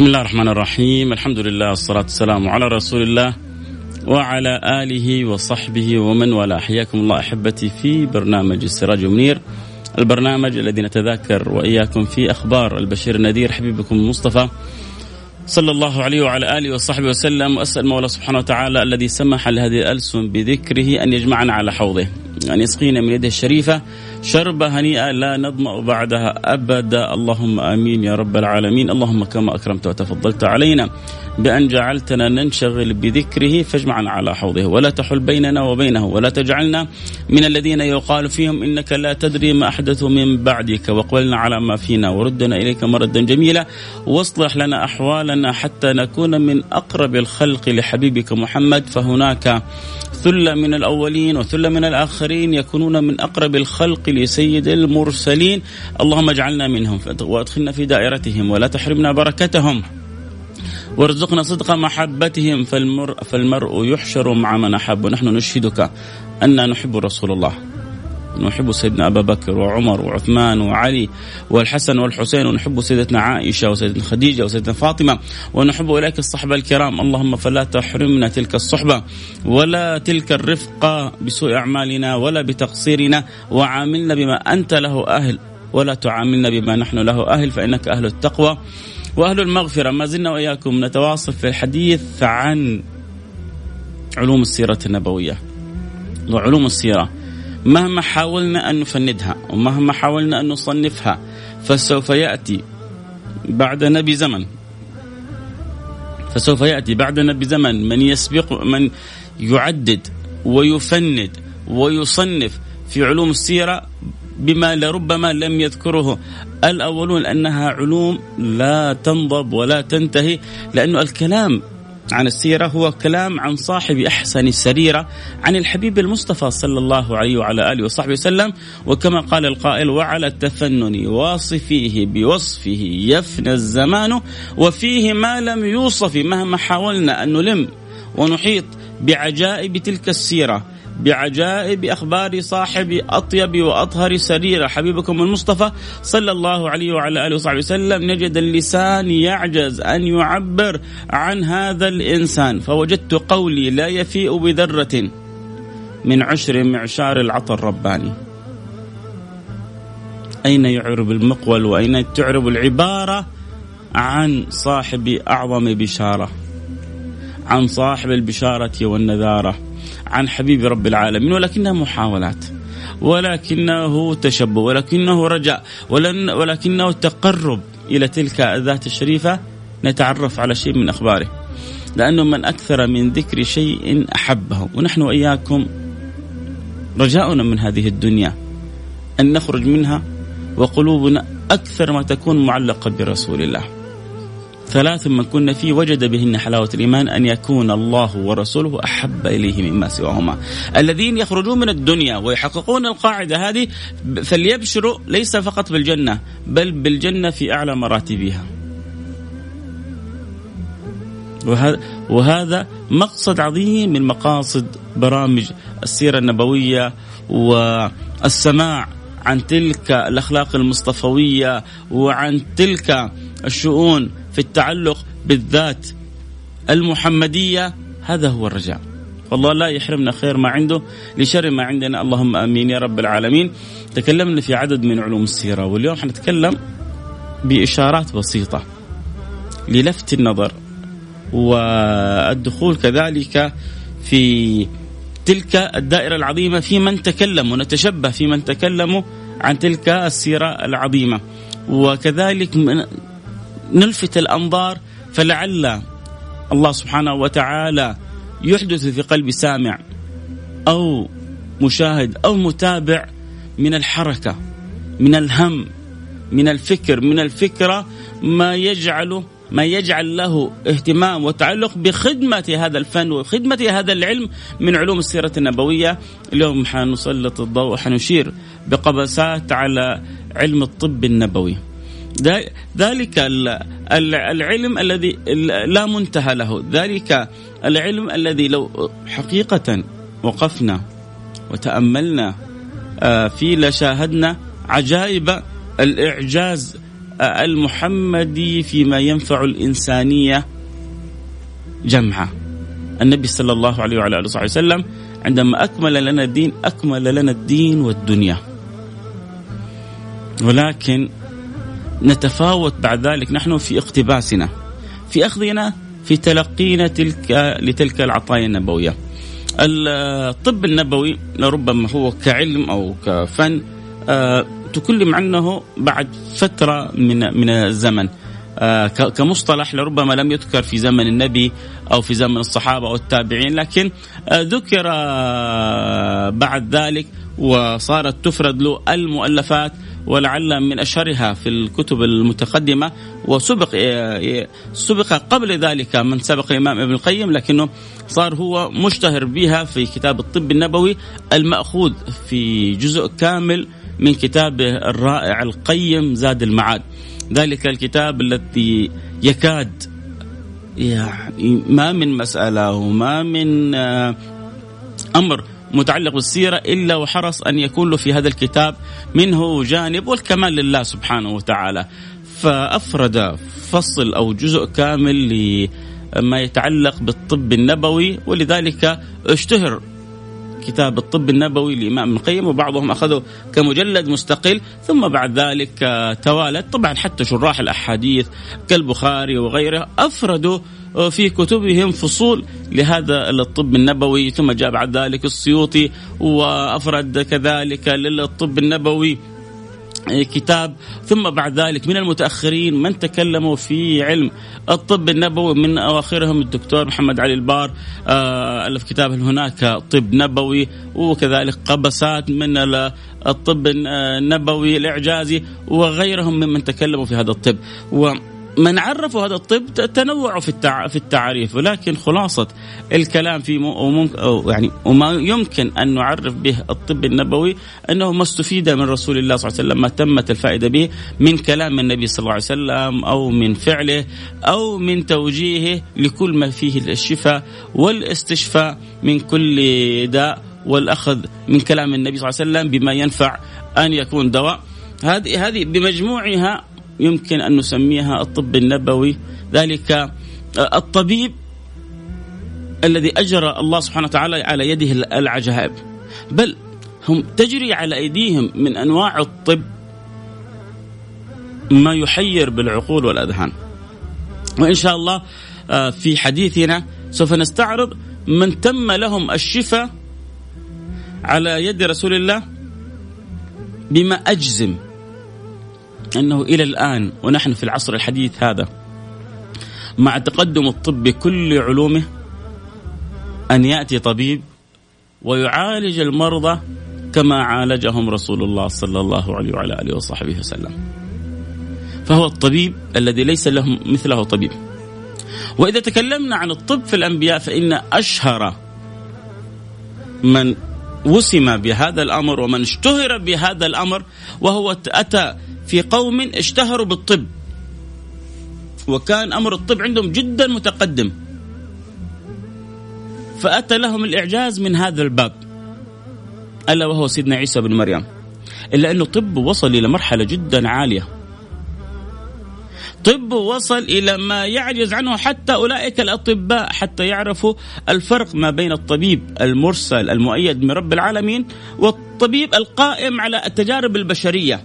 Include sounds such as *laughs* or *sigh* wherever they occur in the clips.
بسم الله الرحمن الرحيم. الحمد لله والصلاة والسلام على رسول الله وعلى آله وصحبه ومن والاه. حياكم الله أحبتي في برنامج السراج منير. البرنامج الذي نتذاكر وإياكم في أخبار البشير النذير. حبيبكم المصطفى صلى الله عليه وعلى آله وصحبه وسلم. وأسأل مولى سبحانه وتعالى الذي سمح لهذه الألسن بذكره أن يجمعنا على حوضه. أن يسقينا من يده الشريفة شربة هنيئة لا نظمأ بعدها أبدا. اللهم آمين يا رب العالمين. اللهم كما أكرمت وتفضلت علينا بأن جعلتنا ننشغل بذكره فاجمعنا على حوضه ولا تحل بيننا وبينه ولا تجعلنا من الذين يقال فيهم إنك لا تدري ما أحدث من بعدك. واقبلنا على ما فينا وردنا إليك مردا جميلا. واصلح لنا أحوالنا حتى نكون من أقرب الخلق لحبيبك محمد. فهناك ثلة من الأولين وثلة من الآخرين يكونون من أقرب الخلق لسيد المرسلين. اللهم اجعلنا منهم وأدخلنا في دائرتهم ولا تحرمنا بركتهم. وارزقنا صدق محبتهم فالمرء, فالمرء يحشر مع من أحب. ونحن نشهدك أن نحب رسول الله. نحب سيدنا أبا بكر وعمر وعثمان وعلي والحسن والحسين ونحب سيدتنا عائشة وسيدتنا خديجة وسيدتنا فاطمة ونحب إليك الصحبة الكرام. اللهم فلا تحرمنا تلك الصحبة ولا تلك الرفقة بسوء أعمالنا ولا بتقصيرنا وعاملنا بما أنت له أهل ولا تعاملنا بما نحن له أهل فإنك أهل التقوى وأهل المغفرة. ما زلنا وإياكم نتواصل في الحديث عن علوم السيرة النبوية. وعلوم السيرة. مهما حاولنا أن نفندها ومهما حاولنا أن نصنفها فسوف يأتي بعد نبي زمن. فسوف يأتي بعد نبي زمن من يسبق من يعدد ويفند ويصنف في علوم السيرة بما لربما لم يذكره. الأولون لأنها علوم لا تنضب ولا تنتهي لأنه الكلام عن السيرة هو كلام عن صاحب أحسن السريرة عن الحبيب المصطفى صلى الله عليه وعلى آله وصحبه وسلم وكما قال القائل وعلى التفنن واصفيه بوصفه يفنى الزمان وفيه ما لم يوصف مهما حاولنا أن نلم ونحيط بعجائب تلك السيرة. بعجائب أخبار صاحب أطيب وأطهر سريره حبيبكم المصطفى صلى الله عليه وعلى آله وصحبه وسلم. نجد اللسان يعجز أن يعبر عن هذا الإنسان. فوجدت قولي لا يفيء بذرة من عشر معشار العطى الرباني. أين يعرب المقول وأين تعرب العبارة عن صاحب أعظم بشارة؟ عن صاحب البشارة والنذارة. عن حبيب رب العالمين ولكنها محاولات ولكنه تشبه ولكنه رجاء ولكنه تقرب إلى تلك الذات الشريفة. نتعرف على شيء من أخباره لأنه من أكثر من ذكر شيء أحبه. ونحن وإياكم رجاؤنا من هذه الدنيا أن نخرج منها وقلوبنا أكثر ما تكون معلقة برسول الله. ثلاث من كن فيه وجد بهن حلاوة الإيمان أن يكون الله ورسوله أحب إليه مما سواهما. الذين يخرجون من الدنيا ويحققون القاعدة هذه فليبشروا ليس فقط بالجنة بل بالجنة في أعلى مراتبها. وهذا, وهذا مقصد عظيم من مقاصد برامج السيرة النبوية والسماع عن تلك الأخلاق المصطفوية وعن تلك الشؤون في التعلق بالذات المحمدية هذا هو الرجاء. والله لا يحرمنا خير ما عنده لشر ما عندنا. اللهم آمين يا رب العالمين. تكلمنا في عدد من علوم السيرة واليوم حنتكلم بإشارات بسيطة للفت النظر والدخول كذلك في تلك الدائرة العظيمة في من تكلموا نتشبه في من تكلموا عن تلك السيرة العظيمة. وكذلك نلفت الأنظار فلعل الله سبحانه وتعالى يحدث في قلب سامع أو مشاهد أو متابع من الحركة من الهم من الفكر من الفكرة ما يجعله ما يجعل له اهتمام وتعلق بخدمة هذا الفن وخدمة هذا العلم من علوم السيرة النبوية. اليوم حنسلط الضوء حنشير بقبسات على علم الطب النبوي. ذلك العلم الذي لا منتهى له. ذلك العلم الذي لو حقيقة وقفنا وتأملنا آه، فيه لشاهدنا عجائب الإعجاز المحمدي فيما ينفع الإنسانية جمعا النبي صلى الله عليه وعلى آله وصحبه وسلم عندما أكمل لنا الدين أكمل لنا الدين والدنيا. ولكن نتفاوت بعد ذلك. نحن في اقتباسنا في أخذنا في تلقينا تلك لتلك العطايا النبوية. الطب النبوي لربما هو كعلم أو كفن آه، تكلم عنه بعد فترة من من الزمن. آه، كمصطلح لربما لم يذكر في زمن النبي أو في زمن الصحابة أو التابعين لكن آه، ذكر بعد ذلك وصارت تفرد له المؤلفات ولعل من اشهرها في الكتب المتقدمة وسبق سبق قبل ذلك من سبق الإمام ابن القيم لكنه صار هو مشتهر بها في كتاب الطب النبوي المأخوذ في جزء كامل من كتابه الرائع القيم زاد المعاد. ذلك الكتاب الذي يكاد يعني ما من مسألة وما من آه، أمر. متعلق بالسيرة إلا وحرص أن يكون له في هذا الكتاب منه جانب والكمال لله سبحانه وتعالى. فأفرد فصل أو جزء كامل لما يتعلق بالطب النبوي ولذلك اشتهر كتاب الطب النبوي للإمام ابن القيم وبعضهم أخذه كمجلد مستقل. ثم بعد ذلك توالت. طبعا حتى شراح الأحاديث كالبخاري وغيره أفردوا في كتبهم فصول لهذا الطب النبوي ثم جاء بعد ذلك السيوطي وأفرد كذلك للطب النبوي كتاب. ثم بعد ذلك من المتأخرين من تكلموا في علم الطب النبوي من أواخرهم الدكتور محمد علي البار آه، ألف كتاب هناك طب نبوي؟ وكذلك قبسات من الطب النبوي الإعجازي وغيرهم ممن تكلموا في هذا الطب. و من عرفوا هذا الطب تنوعوا في في التعريف ولكن خلاصة الكلام في أو يعني وما يمكن أن نعرف به الطب النبوي أنه ما استفيد من رسول الله صلى الله عليه وسلم ما تمت الفائدة به من كلام النبي صلى الله عليه وسلم أو من فعله أو من توجيهه لكل ما فيه الشفاء والاستشفاء من كل داء والأخذ من كلام النبي صلى الله عليه وسلم بما ينفع أن يكون دواء. هذه هذه بمجموعها يمكن أن نسميها الطب النبوي. ذلك آه، الطبيب الذي اجرى الله سبحانه وتعالى على يده العجائب. بل هم تجري على أيديهم من أنواع الطب ما يحير بالعقول والأذهان. وإن شاء الله آه، في حديثنا سوف نستعرض من تم لهم الشفاء على يد رسول الله بما أجزم. أنه إلى الآن ونحن في العصر الحديث هذا مع تقدم الطب بكل علومه أن يأتي طبيب ويعالج المرضى كما عالجهم رسول الله صلى الله عليه وعلى آله وصحبه وسلم. فهو الطبيب الذي ليس له مثله طبيب. وإذا تكلمنا عن الطب في الأنبياء فإن أشهر من وسم بهذا الأمر ومن اشتهر بهذا الأمر وهو أتى في قوم اشتهروا بالطب. وكان أمر الطب عندهم جدا متقدم. فأتى لهم الإعجاز من هذا الباب. ألا وهو سيدنا عيسى بن مريم. إلا انه طب وصل إلى مرحلة جدا عالية. طب وصل إلى ما يعجز عنه حتى أولئك الأطباء حتى يعرفوا الفرق ما بين الطبيب المرسل المؤيد من رب العالمين والطبيب القائم على التجارب البشرية.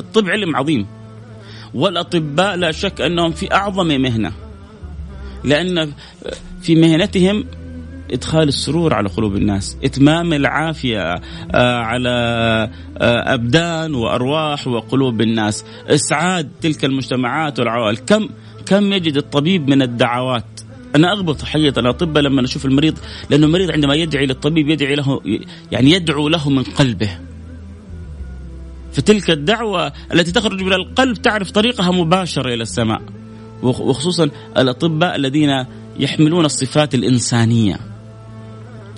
الطب علم عظيم. والأطباء لا شك أنهم في أعظم مهنة. لأن في مهنتهم إدخال السرور على قلوب الناس، إتمام العافية آه، على آه، أبدان وأرواح وقلوب الناس، إسعاد تلك المجتمعات والعوائل، كم كم يجد الطبيب من الدعوات؟ أنا أغبط حقيقة الاطباء لما أشوف المريض لأنه المريض عندما يدعي للطبيب يدعي له يعني يدعو له من قلبه. فتلك الدعوة التي تخرج من القلب تعرف طريقها مباشرة إلى السماء. وخصوصا الأطباء الذين يحملون الصفات الإنسانية.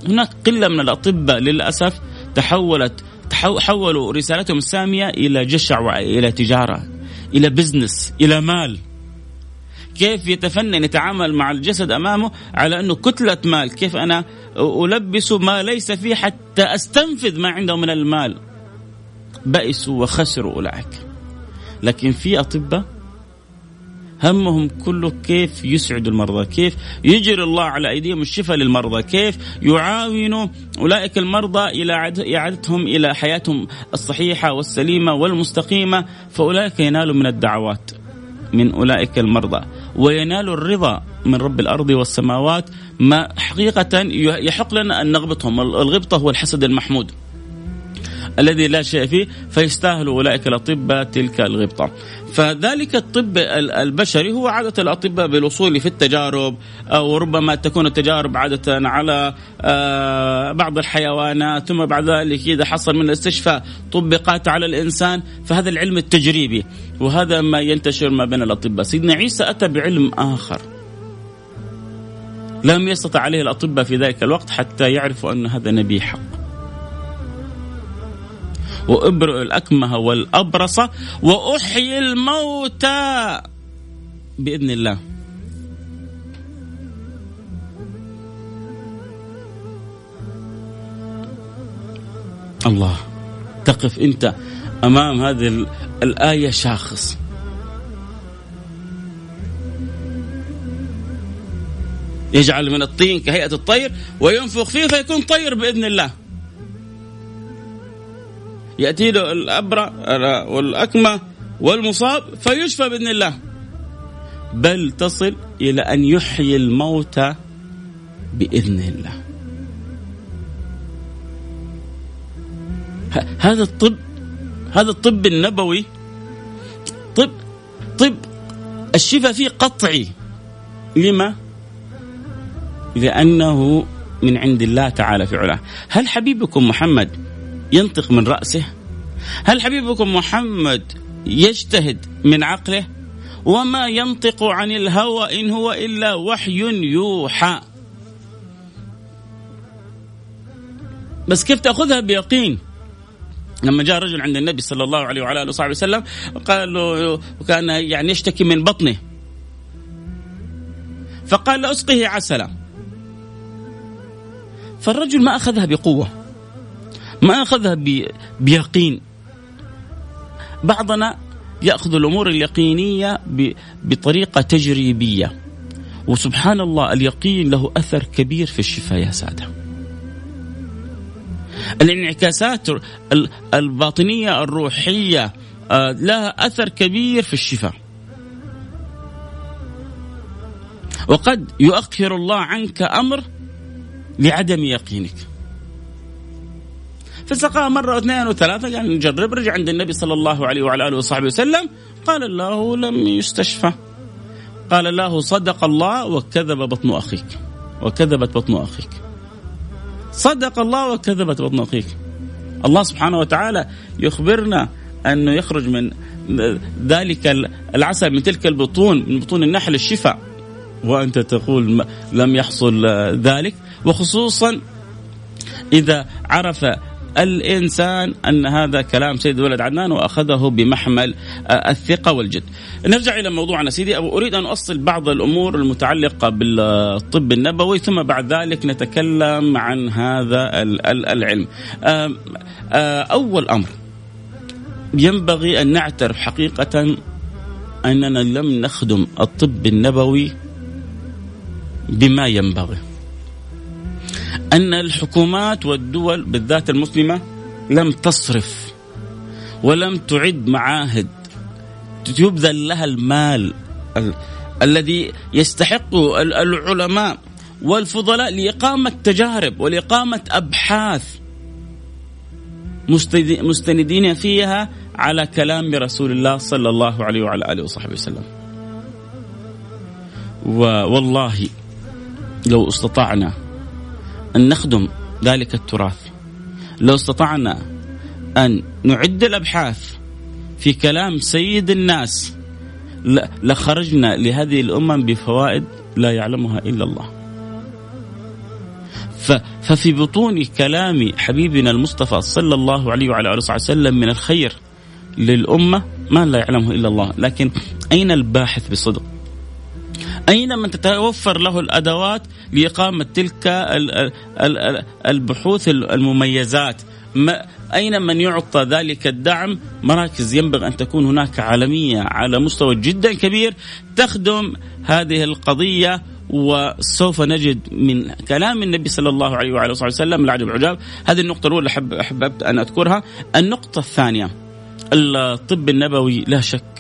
هناك قلة من الأطباء للأسف تحولت حولوا رسالتهم السامية إلى جشع والى تجارة إلى بزنس إلى مال. كيف يتفنن يتعامل مع الجسد أمامه على أنه كتلة مال؟ كيف أنا ألبس ما ليس فيه حتى أستنفذ ما عنده من المال؟ بئسوا وخسروا أولئك. لكن في أطباء همهم كله كيف يسعدوا المرضى كيف يجري الله على أيديهم الشفاء للمرضى كيف يعاونوا أولئك المرضى إلى إعادتهم إلى حياتهم الصحيحة والسليمة والمستقيمة فأولئك ينالوا من الدعوات من أولئك المرضى وينالوا الرضا من رب الأرض والسماوات ما حقيقة يحق لنا أن نغبطهم الغبطة هو الحسد المحمود. الذي لا شيء فيه فيستاهل أولئك الأطباء تلك الغبطة. فذلك الطب البشري هو عادة الأطباء بالوصول في التجارب أو ربما تكون التجارب عادة على آه، بعض الحيوانات ثم بعد ذلك إذا حصل من الاستشفاء طبقات على الإنسان فهذا العلم التجريبي وهذا ما ينتشر ما بين الأطباء. سيدنا عيسى أتى بعلم آخر. لم يستطع عليه الأطباء في ذلك الوقت حتى يعرفوا أن هذا نبي حق. وابرئ الأكمه والأبرص وأحيي الموتى. بإذن الله. الله. تقف أنت أمام هذه الآية شاخص. يجعل من الطين كهيئة الطير وينفخ فيه فيكون طير بإذن الله. يأتي له الأبرة والأكمة والمصاب فيشفى بإذن الله. بل تصل إلى أن يحيي الموتى بإذن الله. هذا الطب هذا الطب النبوي طب طب الشفاء فيه قطعي. لما؟ لأنه من عند الله تعالى في علاه. هل حبيبكم محمد ينطق من رأسه. هل حبيبكم محمد يجتهد من عقله؟ وما ينطق عن الهوى إن هو إلا وحي يوحى. بس كيف تأخذها بيقين؟ لما جاء رجل عند النبي صلى الله عليه وعلى آله وصحبه وسلم قال له وكان يعني يشتكي من بطنه. فقال أسقه عسلا. فالرجل ما أخذها بقوة. ما أخذها بيقين. بعضنا يأخذ الأمور اليقينية بطريقة تجريبية. وسبحان الله اليقين له أثر كبير في الشفاء يا سادة. الانعكاسات الباطنية الروحية آه، لها أثر كبير في الشفاء. وقد يؤخر الله عنك أمر لعدم يقينك. فسقاه مرة واثنين وثلاثة قال نجرب رجع عند النبي صلى الله عليه وعلى آله وصحبه وسلم. قال الله لم يستشفى. قال الله صدق الله وكذب بطن أخيك. وكذبت بطن أخيك. صدق الله وكذبت بطن أخيك. الله سبحانه وتعالى يخبرنا أنه يخرج من ذلك العسل من تلك البطون من بطون النحل الشفاء. وأنت تقول لم يحصل ذلك. وخصوصا إذا عرف الإنسان أن هذا كلام سيد ولد عدنان وأخذه بمحمل آه، الثقة والجد. نرجع إلى موضوعنا سيدي. أريد أن أصل بعض الأمور المتعلقة بالطب النبوي ثم بعد ذلك نتكلم عن هذا العلم. آه، أول أمر ينبغي أن نعترف حقيقة أننا لم نخدم الطب النبوي بما ينبغي. أن الحكومات والدول بالذات المسلمة لم تصرف ولم تعد معاهد. يبذل لها المال الذي يستحق العلماء والفضلاء لإقامة تجارب ولإقامة أبحاث مستندين فيها على كلام رسول الله صلى الله عليه وعلى آله وصحبه وسلم. والله لو استطعنا أن نخدم ذلك التراث. لو استطعنا أن نعد الأبحاث في كلام سيد الناس لخرجنا لهذه الأمم بفوائد لا يعلمها إلا الله. ففي بطون كلام حبيبنا المصطفى صلى الله عليه وعلى آله وسلم من الخير للأمة ما لا يعلمه إلا الله، لكن أين الباحث بصدق؟ أين من تتوفر له الأدوات لإقامة تلك البحوث المميزات. أين من يعطى ذلك الدعم؟ مراكز ينبغي أن تكون هناك عالمية على مستوى جدا كبير تخدم هذه القضية وسوف نجد من كلام النبي صلى الله عليه وعلى اله وسلم العجب العجاب. هذه النقطة الأولى أحب أحببت أن أذكرها. النقطة الثانية الطب النبوي لا شك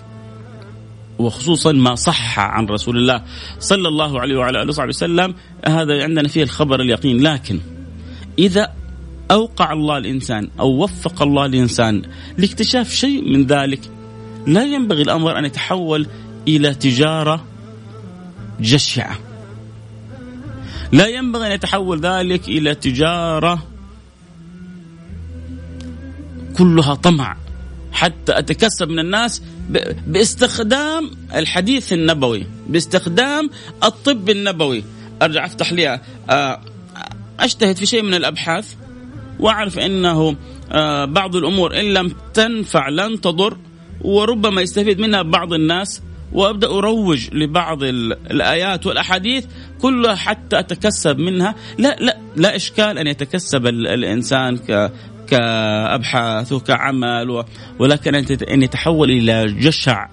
وخصوصا ما صح عن رسول الله صلى الله عليه وعلى آله وصحبه وسلم هذا عندنا فيه الخبر اليقين لكن إذا أوقع الله الإنسان أو وفق الله الإنسان لاكتشاف شيء من ذلك لا ينبغي الأمر أن يتحول إلى تجارة جشعة. لا ينبغي أن يتحول ذلك إلى تجارة كلها طمع حتى اتكسب من الناس باستخدام الحديث النبوي باستخدام الطب النبوي. أرجع أفتح لي آه، اجتهد في شيء من الأبحاث وأعرف إنه آه، بعض الأمور إن لم تنفع لن تضر وربما يستفيد منها بعض الناس. وأبدأ أروج لبعض الآيات والأحاديث كلها حتى أتكسب منها. لا لا لا إشكال أن يتكسب الإنسان كأبحاث وكعمل ولكن ان يتحول إلى جشع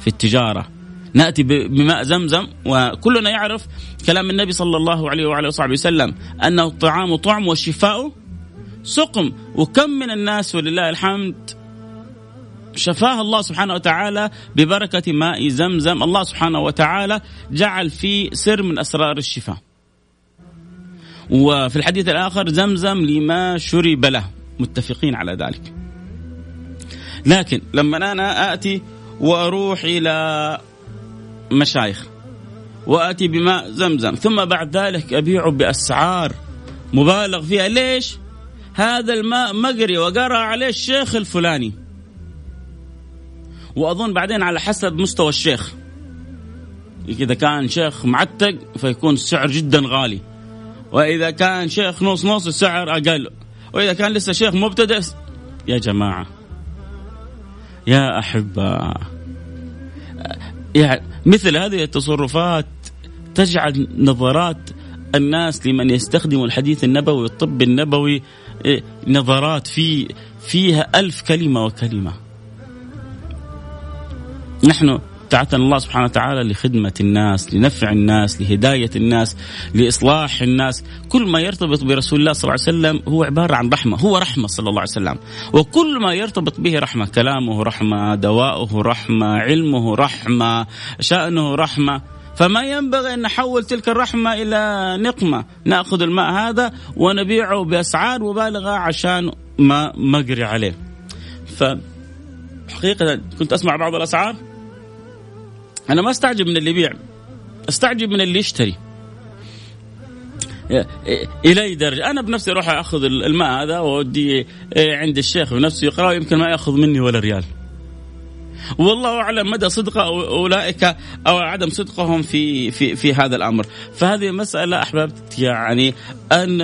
في التجارة. نأتي بماء زمزم وكلنا يعرف كلام النبي صلى الله عليه وعلى وصحبه وسلم أنه الطعام طعم والشفاء سقم. وكم من الناس ولله الحمد شفاه الله سبحانه وتعالى ببركة ماء زمزم. الله سبحانه وتعالى جعل فيه سر من أسرار الشفاء. وفي الحديث الآخر زمزم لما شرب له. متفقين على ذلك. لكن لما أنا آتي وأروح إلى مشايخ وآتي بماء زمزم ثم بعد ذلك أبيعه بأسعار مبالغ فيها ليش؟ هذا الماء مقري وقرأ عليه الشيخ الفلاني. وأظن بعدين على حسب مستوى الشيخ. إذا كان شيخ معتق فيكون السعر جدا غالي. وإذا كان شيخ نص نص السعر أقل. وإذا كان لسه شيخ مبتدئ يا جماعة. يا احباء يعني مثل هذه التصرفات تجعل نظرات الناس لمن يستخدم الحديث النبوي والطب النبوي إيه، نظرات في فيها ألف كلمة وكلمة. نحن ابتعثنا الله سبحانه وتعالى لخدمة الناس لنفع الناس لهداية الناس لإصلاح الناس. كل ما يرتبط برسول الله صلى الله عليه وسلم هو عبارة عن رحمة هو رحمة صلى الله عليه وسلم. وكل ما يرتبط به رحمة كلامه رحمة دواؤه رحمة علمه رحمة شأنه رحمة. فما ينبغي أن نحول تلك الرحمة إلى نقمة. نأخذ الماء هذا ونبيعه بأسعار مبالغة عشان ما مقري عليه. فحقيقة كنت أسمع بعض الأسعار أنا ما أستعجب من اللي يبيع أستعجب من اللي يشتري. إلى درجة؟ أنا بنفسي أروح أخذ الماء هذا وأوديه عند الشيخ بنفسه يقرأ يمكن ما يأخذ مني ولا ريال. والله أعلم مدى صدق أولئك أو عدم صدقهم في في في هذا الأمر. فهذه مسألة أحببت يعني أن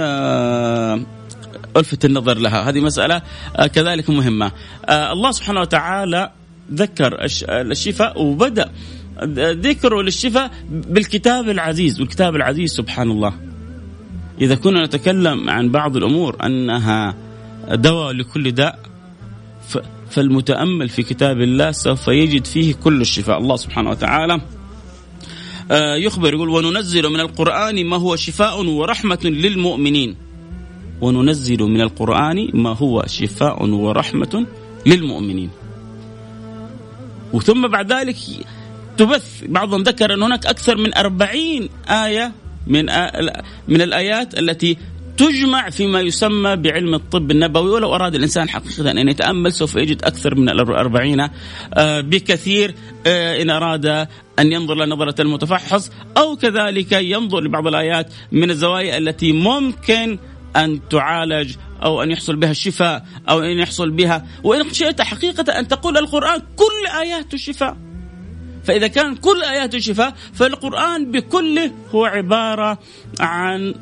ألفت النظر لها. هذه مسألة آه، كذلك مهمة. آه، الله سبحانه وتعالى ذكر الشفاء وبدأ ذكره للشفاء بالكتاب العزيز والكتاب العزيز سبحان الله إذا كنا نتكلم عن بعض الأمور أنها دواء لكل داء فالمتأمل في كتاب الله سوف يجد فيه كل الشفاء. الله سبحانه وتعالى آه، يخبر يقول وننزل من القرآن ما هو شفاء ورحمة للمؤمنين. وننزل من القرآن ما هو شفاء ورحمة للمؤمنين. وثم بعد ذلك تبث. بعضهم ذكر أن هناك أكثر من أربعين آية من من الآيات التي تجمع فيما يسمى بعلم الطب النبوي. ولو أراد الإنسان حقيقة أن يتأمل سوف يجد أكثر من الأربعين آه، بكثير آه، إن أراد أن ينظر لنظرة المتفحص. أو كذلك ينظر لبعض الآيات من الزوايا التي ممكن أن تعالج أو أن يحصل بها الشفاء أو أن يحصل بها. وإن شئت حقيقة أن تقول القرآن كل آيات الشفاء. فإذا كان كل آيات الشفاء فالقرآن بكله هو عبارة عن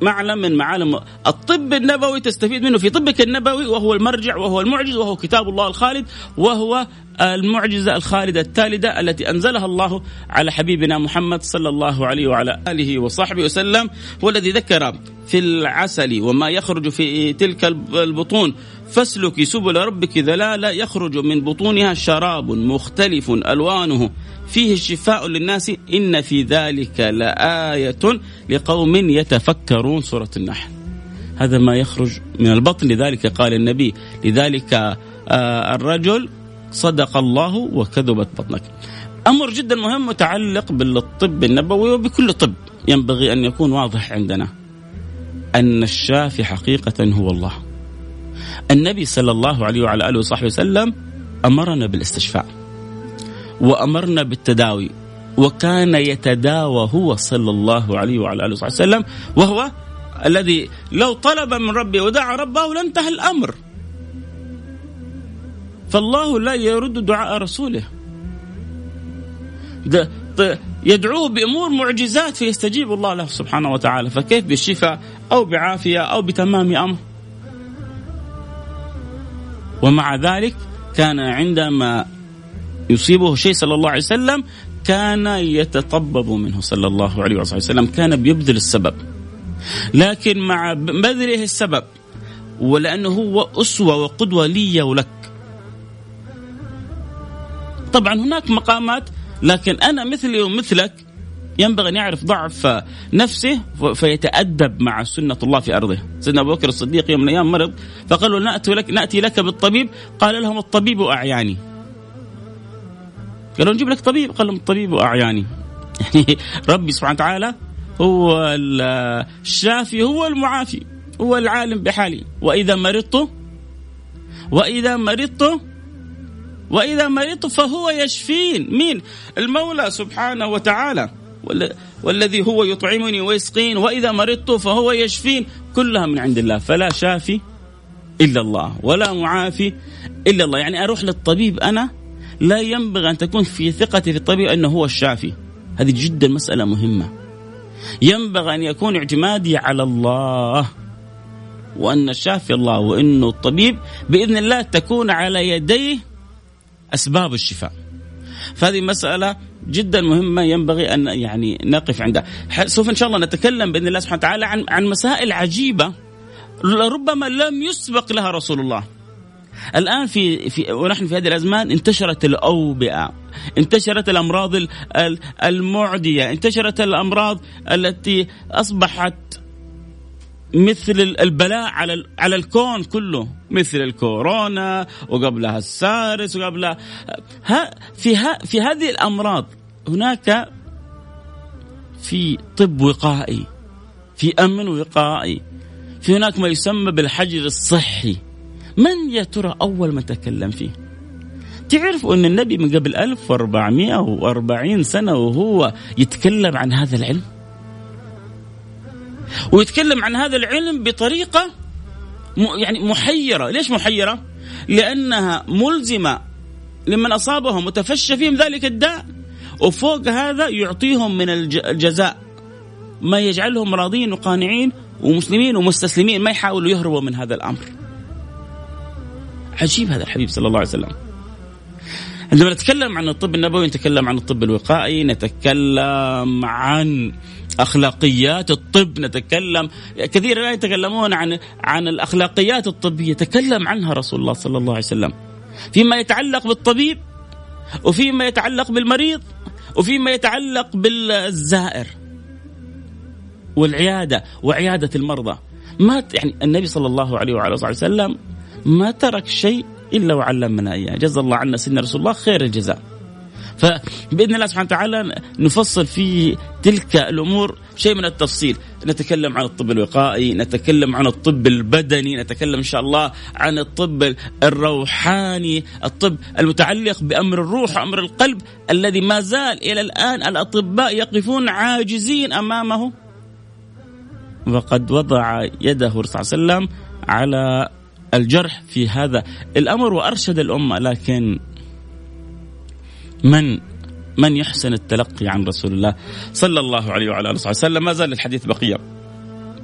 معلم من معالم الطب النبوي تستفيد منه في طبك النبوي وهو المرجع وهو المعجز وهو كتاب الله الخالد وهو المعجزة الخالدة التالدة التي أنزلها الله على حبيبنا محمد صلى الله عليه وعلى آله وصحبه وسلم هو الذي ذكر في العسل وما يخرج في تلك البطون فاسلكي سبل ربك ذلالا يخرج من بطونها شراب مختلف ألوانه. فيه الشفاء للناس إن في ذلك لآية لقوم يتفكرون. سورة النحل. هذا ما يخرج من البطن لذلك قال النبي لذلك آه الرجل صدق الله وكذبت بطنك. أمر جدا مهم متعلق بالطب النبوي وبكل طب ينبغي أن يكون واضح عندنا أن الشافي حقيقة هو الله. النبي صلى الله عليه وعلى آله وصحبه وسلم أمرنا بالاستشفاء وأمرنا بالتداوي وكان يتداوى هو صلى الله عليه وعلى آله وصحبه وسلم وهو الذي لو طلب من ربه ودعا ربه لانتهى الأمر. فالله لا يرد دعاء رسوله. يدعوه بأمور معجزات فيستجيب الله له سبحانه وتعالى. فكيف بالشفاء أو بعافية أو بتمام أمر؟ ومع ذلك كان عندما يصيبه شيء صلى الله عليه وسلم كان يتطبب منه صلى الله عليه وسلم كان بيبذل السبب. لكن مع بذله السبب ولأنه هو أسوة وقدوة لي ولك. طبعا هناك مقامات لكن أنا مثلي ومثلك ينبغي أن يعرف ضعف نفسه فيتأدب مع سنة الله في أرضه. سيدنا أبو بكر الصديق يوم من الأيام مرض فقالوا نأتي لك, نأتي لك بالطبيب. قال لهم الطبيب أعياني. قالوا نجيب لك طبيب؟ قال لهم الطبيب أعياني. *laughs* يعني ربي سبحانه وتعالى هو الشافي هو المعافي هو العالم بحالي وإذا مرضت وإذا مرضت وإذا مرضت فهو يشفين. مين؟ المولى سبحانه وتعالى. والذي هو يطعمني ويسقين وإذا مرضت فهو يشفين كلها من عند الله. فلا شافي إلا الله ولا معافي إلا الله. يعني أروح للطبيب أنا لا ينبغي أن تكون في ثقتي في الطبيب أنه هو الشافي. هذه جدا مسألة مهمة. ينبغي أن يكون اعتمادي على الله وأن الشافي الله وأنه الطبيب بإذن الله تكون على يديه أسباب الشفاء. فهذه مسألة جدا مهمة ينبغي أن يعني نقف عندها سوف إن شاء الله نتكلم بإذن الله سبحانه وتعالى عن, عن مسائل عجيبة ربما لم يسبق لها رسول الله. الآن في في ونحن في هذه الأزمان انتشرت الأوبئة انتشرت الأمراض المعدية انتشرت الأمراض التي أصبحت مثل البلاء على على الكون كله. مثل الكورونا وقبلها السارس وقبلها. ها في ها في هذه الأمراض هناك في طب وقائي في أمن وقائي في هناك ما يسمى بالحجر الصحي. من يا ترى أول من تكلم فيه؟ تعرفوا أن النبي من قبل 1440 سنة وهو يتكلم عن هذا العلم؟ ويتكلم عن هذا العلم بطريقة يعني محيرة، ليش محيرة؟ لأنها ملزمة لمن أصابهم وتفشى فيهم ذلك الداء وفوق هذا يعطيهم من الجزاء ما يجعلهم راضين وقانعين ومسلمين ومستسلمين ما يحاولوا يهربوا من هذا الأمر. عجيب هذا الحبيب صلى الله عليه وسلم. عندما نتكلم عن الطب النبوي نتكلم عن الطب الوقائي نتكلم عن اخلاقيات الطب نتكلم كثيرا لا يتكلمون عن عن الأخلاقيات الطبيه تكلم عنها رسول الله صلى الله عليه وسلم. فيما يتعلق بالطبيب وفيما يتعلق بالمريض وفيما يتعلق بالزائر والعيادة وعيادة المرضى. ما يعني النبي صلى الله عليه وعلى اله وسلم ما ترك شيء إلا وعلمنا إياه. جزا الله عنا سيدنا رسول الله خير الجزاء. فبإذن الله سبحانه وتعالى نفصل في تلك الأمور شيء من التفصيل. نتكلم عن الطب الوقائي نتكلم عن الطب البدني نتكلم إن شاء الله عن الطب الروحاني الطب المتعلق بأمر الروح وأمر القلب الذي ما زال إلى الآن الأطباء يقفون عاجزين أمامه. وقد وضع يده صلى الله عليه وسلم على الجرح في هذا الأمر وأرشد الأمة لكن من من يحسن التلقي عن رسول الله صلى الله عليه وعلى آله وسلم؟ ما زال الحديث بقية.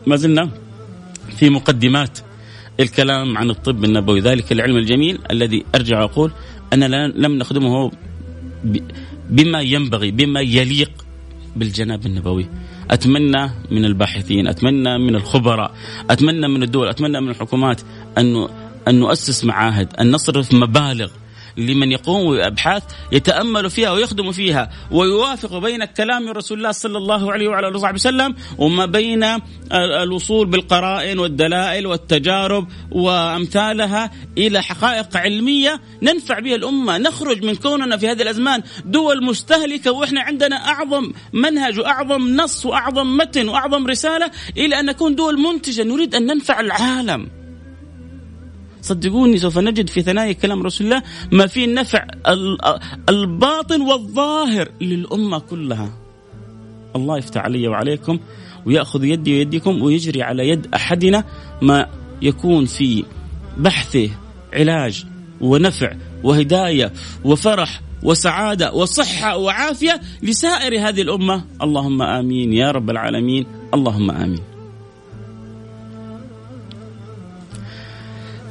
ما زلنا في مقدمات الكلام عن الطب النبوي. ذلك العلم الجميل الذي أرجع واقول اننا لم نخدمه بما ينبغي بما يليق بالجناب النبوي. أتمنى من الباحثين أتمنى من الخبراء أتمنى من الدول أتمنى من الحكومات ان أن نؤسس معاهد أن نصرف مبالغ لمن يقوم بأبحاث يتأمل فيها ويخدم فيها ويوافق بين كلام رسول الله صلى الله عليه وعلى آله وصحبه وسلم وما بين الوصول بالقرائن والدلائل والتجارب وأمثالها إلى حقائق علمية ننفع بها الأمة، نخرج من كوننا في هذه الأزمان دول مستهلكة وإحنا عندنا أعظم منهج وأعظم نص وأعظم متن وأعظم رسالة إلى أن نكون دول منتجة نريد أن ننفع العالم. صدقوني سوف نجد في ثنايا كلام رسول الله ما فيه النفع الباطن والظاهر للأمة كلها. الله يفتح علي وعليكم ويأخذ يدي ويديكم ويجري على يد أحدنا ما يكون في بحثه علاج ونفع وهداية وفرح وسعادة وصحة وعافية لسائر هذه الأمة. اللهم آمين يا رب العالمين. اللهم آمين.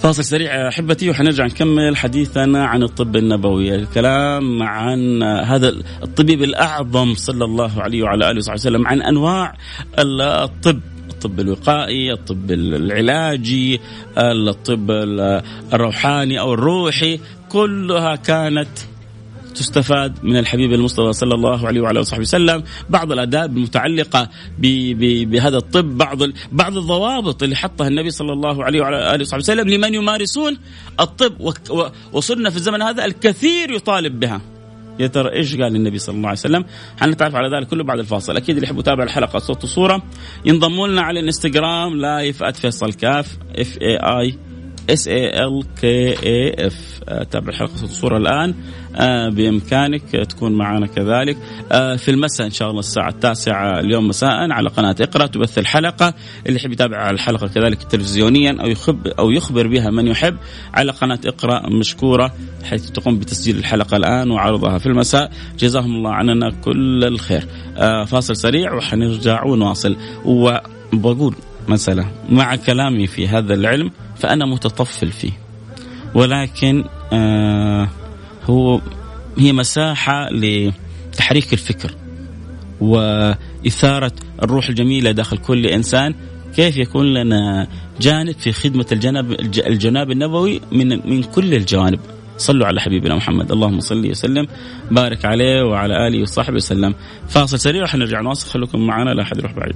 فاصل سريع. أحبتي وحنرجع نكمل حديثنا عن الطب النبوي، الكلام عن هذا الطبيب الأعظم صلى الله عليه وعلى آله وصحبه وسلم عن أنواع الطب الطب الوقائي، الطب العلاجي، الطب الروحاني أو الروحي، كلها كانت تستفاد من الحبيب المصطفى صلى الله عليه وعلى وصحبه وسلم. بعض الاداب المتعلقه بهذا الطب بعض بعض الضوابط اللي حطها النبي صلى الله عليه وعلى آله وصحبه وسلم لمن يمارسون الطب. وصرنا في الزمن هذا الكثير يطالب بها. يا ترى إيش قال النبي صلى الله عليه وسلم؟ حنتعرف على ذلك كله بعد الفاصل، أكيد اللي يحب يتابع الحلقة صوت وصورة ينضموا لنا على الانستغرام live @فيصل كاف F A I S A L K A F تابع الحلقة الصورة الآن. آه، بإمكانك تكون معنا كذلك. آه، في المساء إن شاء الله الساعة التاسعة اليوم مساء على قناة اقرأ تبث الحلقة. اللي يحب يتابع الحلقة كذلك تلفزيونيا أو يخبر أو يخبر بها من يحب على قناة اقرأ مشكورة حيث تقوم بتسجيل الحلقة الآن وعرضها في المساء. جزاهم الله عننا كل الخير. آه، فاصل سريع وحنرجع ونواصل. وبقول مسألة مع كلامي في هذا العلم فأنا متطفل فيه. ولكن آه هو هي مساحة لتحريك الفكر وإثارة الروح الجميلة داخل كل إنسان. كيف يكون لنا جانب في خدمة الجناب الجناب النبوي من من كل الجوانب؟ صلوا على حبيبنا محمد. اللهم صل وسلم. بارك عليه وعلى آله وصحبه وسلم. فاصل سريع وحنرجع نواصل. خليكم معنا لا أحد يروح بعيد.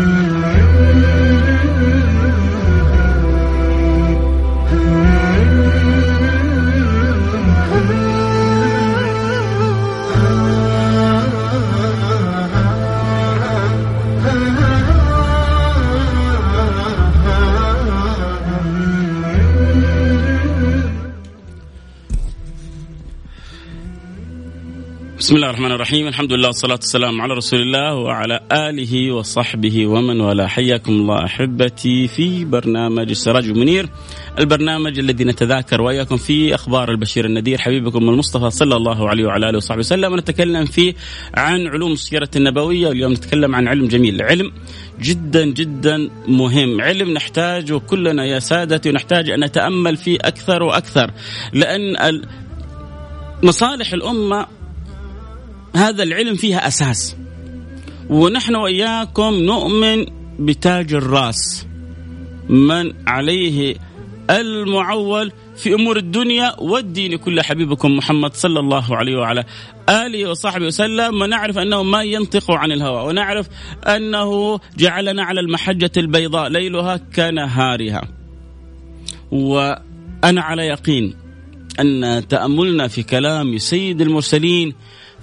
بسم الله الرحمن الرحيم الحمد لله والصلاة والسلام على رسول الله وعلى آله وصحبه ومن والاه حياكم الله أحبتي في برنامج السراج المنير البرنامج الذي نتذاكر وإياكم فيه أخبار البشير النذير حبيبكم المصطفى صلى الله عليه وعلى آله وصحبه وسلم ونتكلم فيه عن علوم السيرة النبوية واليوم نتكلم عن علم جميل علم جدا جدا مهم علم نحتاجه كلنا يا سادتي ونحتاج أن نتأمل فيه أكثر وأكثر لأن مصالح الأمة هذا العلم فيها أساس. ونحن وإياكم نؤمن بتاج الرأس. من عليه المعول في أمور الدنيا والدين. كل حبيبكم محمد صلى الله عليه وعلى آله وصحبه وسلم. ونعرف أنه ما ينطق عن الهوى. ونعرف أنه جعلنا على المحجة البيضاء ليلها كنهارها. وأنا على يقين أن تأملنا في كلام سيد المرسلين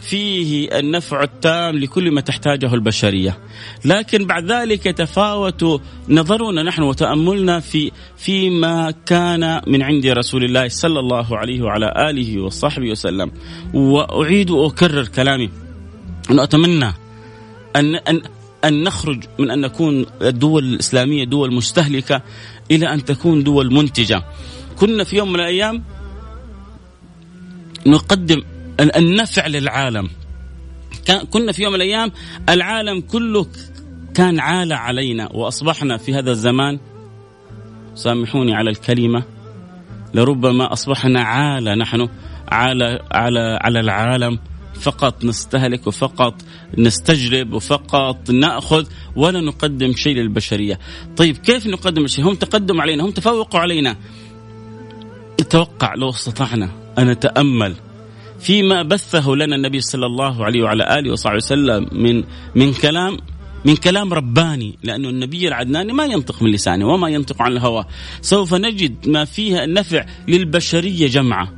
فيه النفع التام لكل ما تحتاجه البشرية. لكن بعد ذلك يتفاوت نظرنا نحن وتأملنا في فيما كان من عند رسول الله صلى الله عليه وعلى آله وصحبه وسلم. وأعيد وأكرر كلامي. انه أتمنى أن أن أن نخرج من أن نكون الدول الإسلامية دول مستهلكة إلى أن تكون دول منتجة. كنا في يوم من الأيام نقدم النفع للعالم كنا في يوم من الأيام العالم كله كان عال علينا وأصبحنا في هذا الزمان سامحوني على الكلمة لربما أصبحنا عالة نحن على على على العالم فقط نستهلك وفقط نستجلب وفقط نأخذ ولا نقدم شيء للبشرية. طيب كيف نقدم شيء؟ هم تقدموا علينا، هم تفوقوا علينا. أتوقع لو استطعنا أن نتأمل فيما بثه لنا النبي صلى الله عليه وعلى آله وصحبه وسلم من من كلام من كلام رباني لأنه النبي العدناني ما ينطق من لسانه وما ينطق عن الهوى. سوف نجد ما فيها النفع للبشرية جمعة.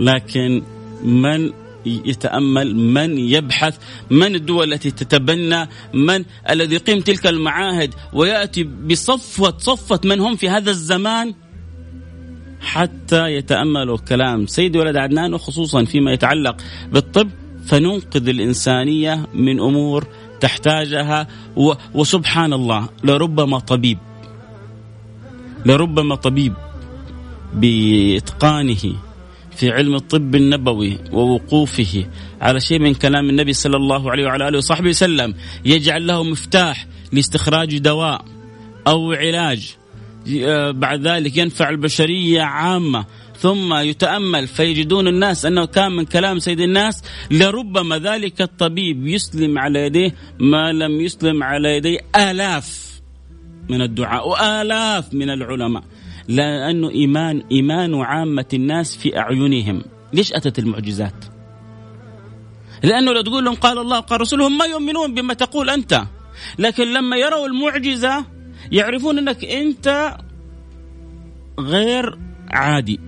لكن من يتأمل من يبحث من الدول التي تتبنى من الذي يقيم تلك المعاهد ويأتي بصفوة صفه من هم في هذا الزمان؟ حتى يتأملوا كلام سيد ولد عدنان وخصوصا فيما يتعلق بالطب فننقذ الإنسانية من أمور تحتاجها وسبحان الله لربما طبيب لربما طبيب بإتقانه في علم الطب النبوي ووقوفه على شيء من كلام النبي صلى الله عليه وعلى آله وصحبه وسلم. يجعل له مفتاح لاستخراج دواء أو علاج بعد ذلك ينفع البشرية عامة ثم يتأمل فيجدون الناس أنه كان من كلام سيد الناس لربما ذلك الطبيب يسلم على يديه ما لم يسلم على يديه آلاف من الدعاء وآلاف من العلماء. لأنه إيمان إيمان عامة الناس في أعينهم. ليش أتت المعجزات؟ لأنه لو تقول لهم قال الله قال رسولهم ما يؤمنون بما تقول أنت. لكن لما يروا المعجزة يعرفون إنك أنت غير عادي.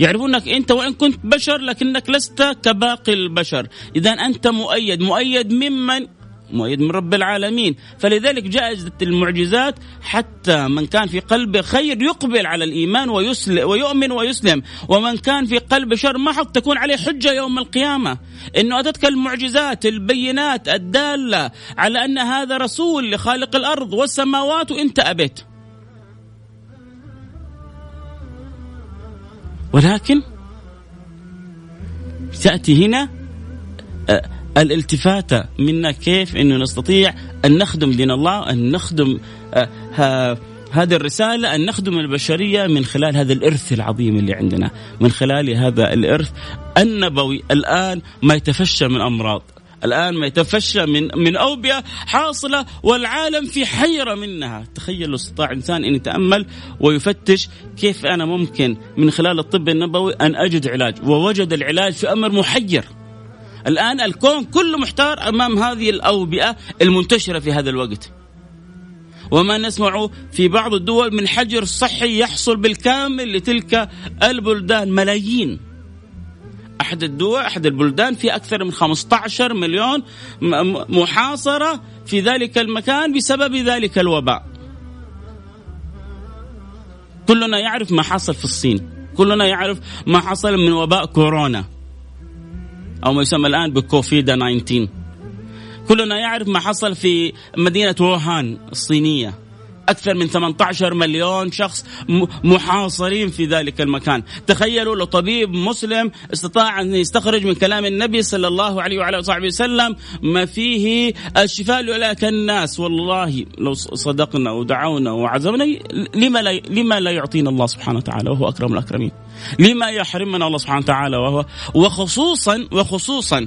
يعرفون إنك أنت وإن كنت بشر لكنك لست كباقي البشر. اذا أنت مؤيد. مؤيد ممن مؤيد من رب العالمين. فلذلك جاءت المعجزات حتى من كان في قلبه خير يقبل على الإيمان ويسلم ويؤمن ويسلم. ومن كان في قلبه شر ما حق تكون عليه حجة يوم القيامة. إنه أتتك المعجزات البينات الدالة على أن هذا رسول لخالق الأرض والسماوات وإنت أبيت ولكن تأتي هنا الالتفاتة منا كيف أنه نستطيع أن نخدم دين الله أن نخدم آه، هذه الرسالة أن نخدم البشرية من خلال هذا الإرث العظيم اللي عندنا من خلال هذا الإرث النبوي. الآن ما يتفشى من أمراض الآن ما يتفشى من من أوبئة حاصلة والعالم في حيرة منها. تخيل استطاع إنسان أن يتأمل ويفتش كيف أنا ممكن من خلال الطب النبوي أن أجد علاج ووجد العلاج في أمر محير. الآن الكون كله محتار أمام هذه الأوبئة المنتشرة في هذا الوقت. وما نسمع في بعض الدول من حجر صحي يحصل بالكامل لتلك البلدان ملايين. أحد الدول أحد البلدان في أكثر من 15 مليون محاصرة في ذلك المكان بسبب ذلك الوباء. كلنا يعرف ما حصل في الصين. كلنا يعرف ما حصل من وباء كورونا. أو ما يسمى الآن بكوفيدا 19 كلنا يعرف ما حصل في مدينة ووهان الصينية. أكثر من 18 مليون شخص محاصرين في ذلك المكان. تخيلوا لو طبيب مسلم استطاع أن يستخرج من كلام النبي صلى الله عليه وعلى وصحبه وسلم ما فيه الشفاء لأولئك الناس. والله لو صدقنا ودعونا وعزمنا لما لا, لما لا يعطينا الله سبحانه وتعالى وهو أكرم الأكرمين. لما يحرمنا الله سبحانه وتعالى وهو وخصوصا وخصوصا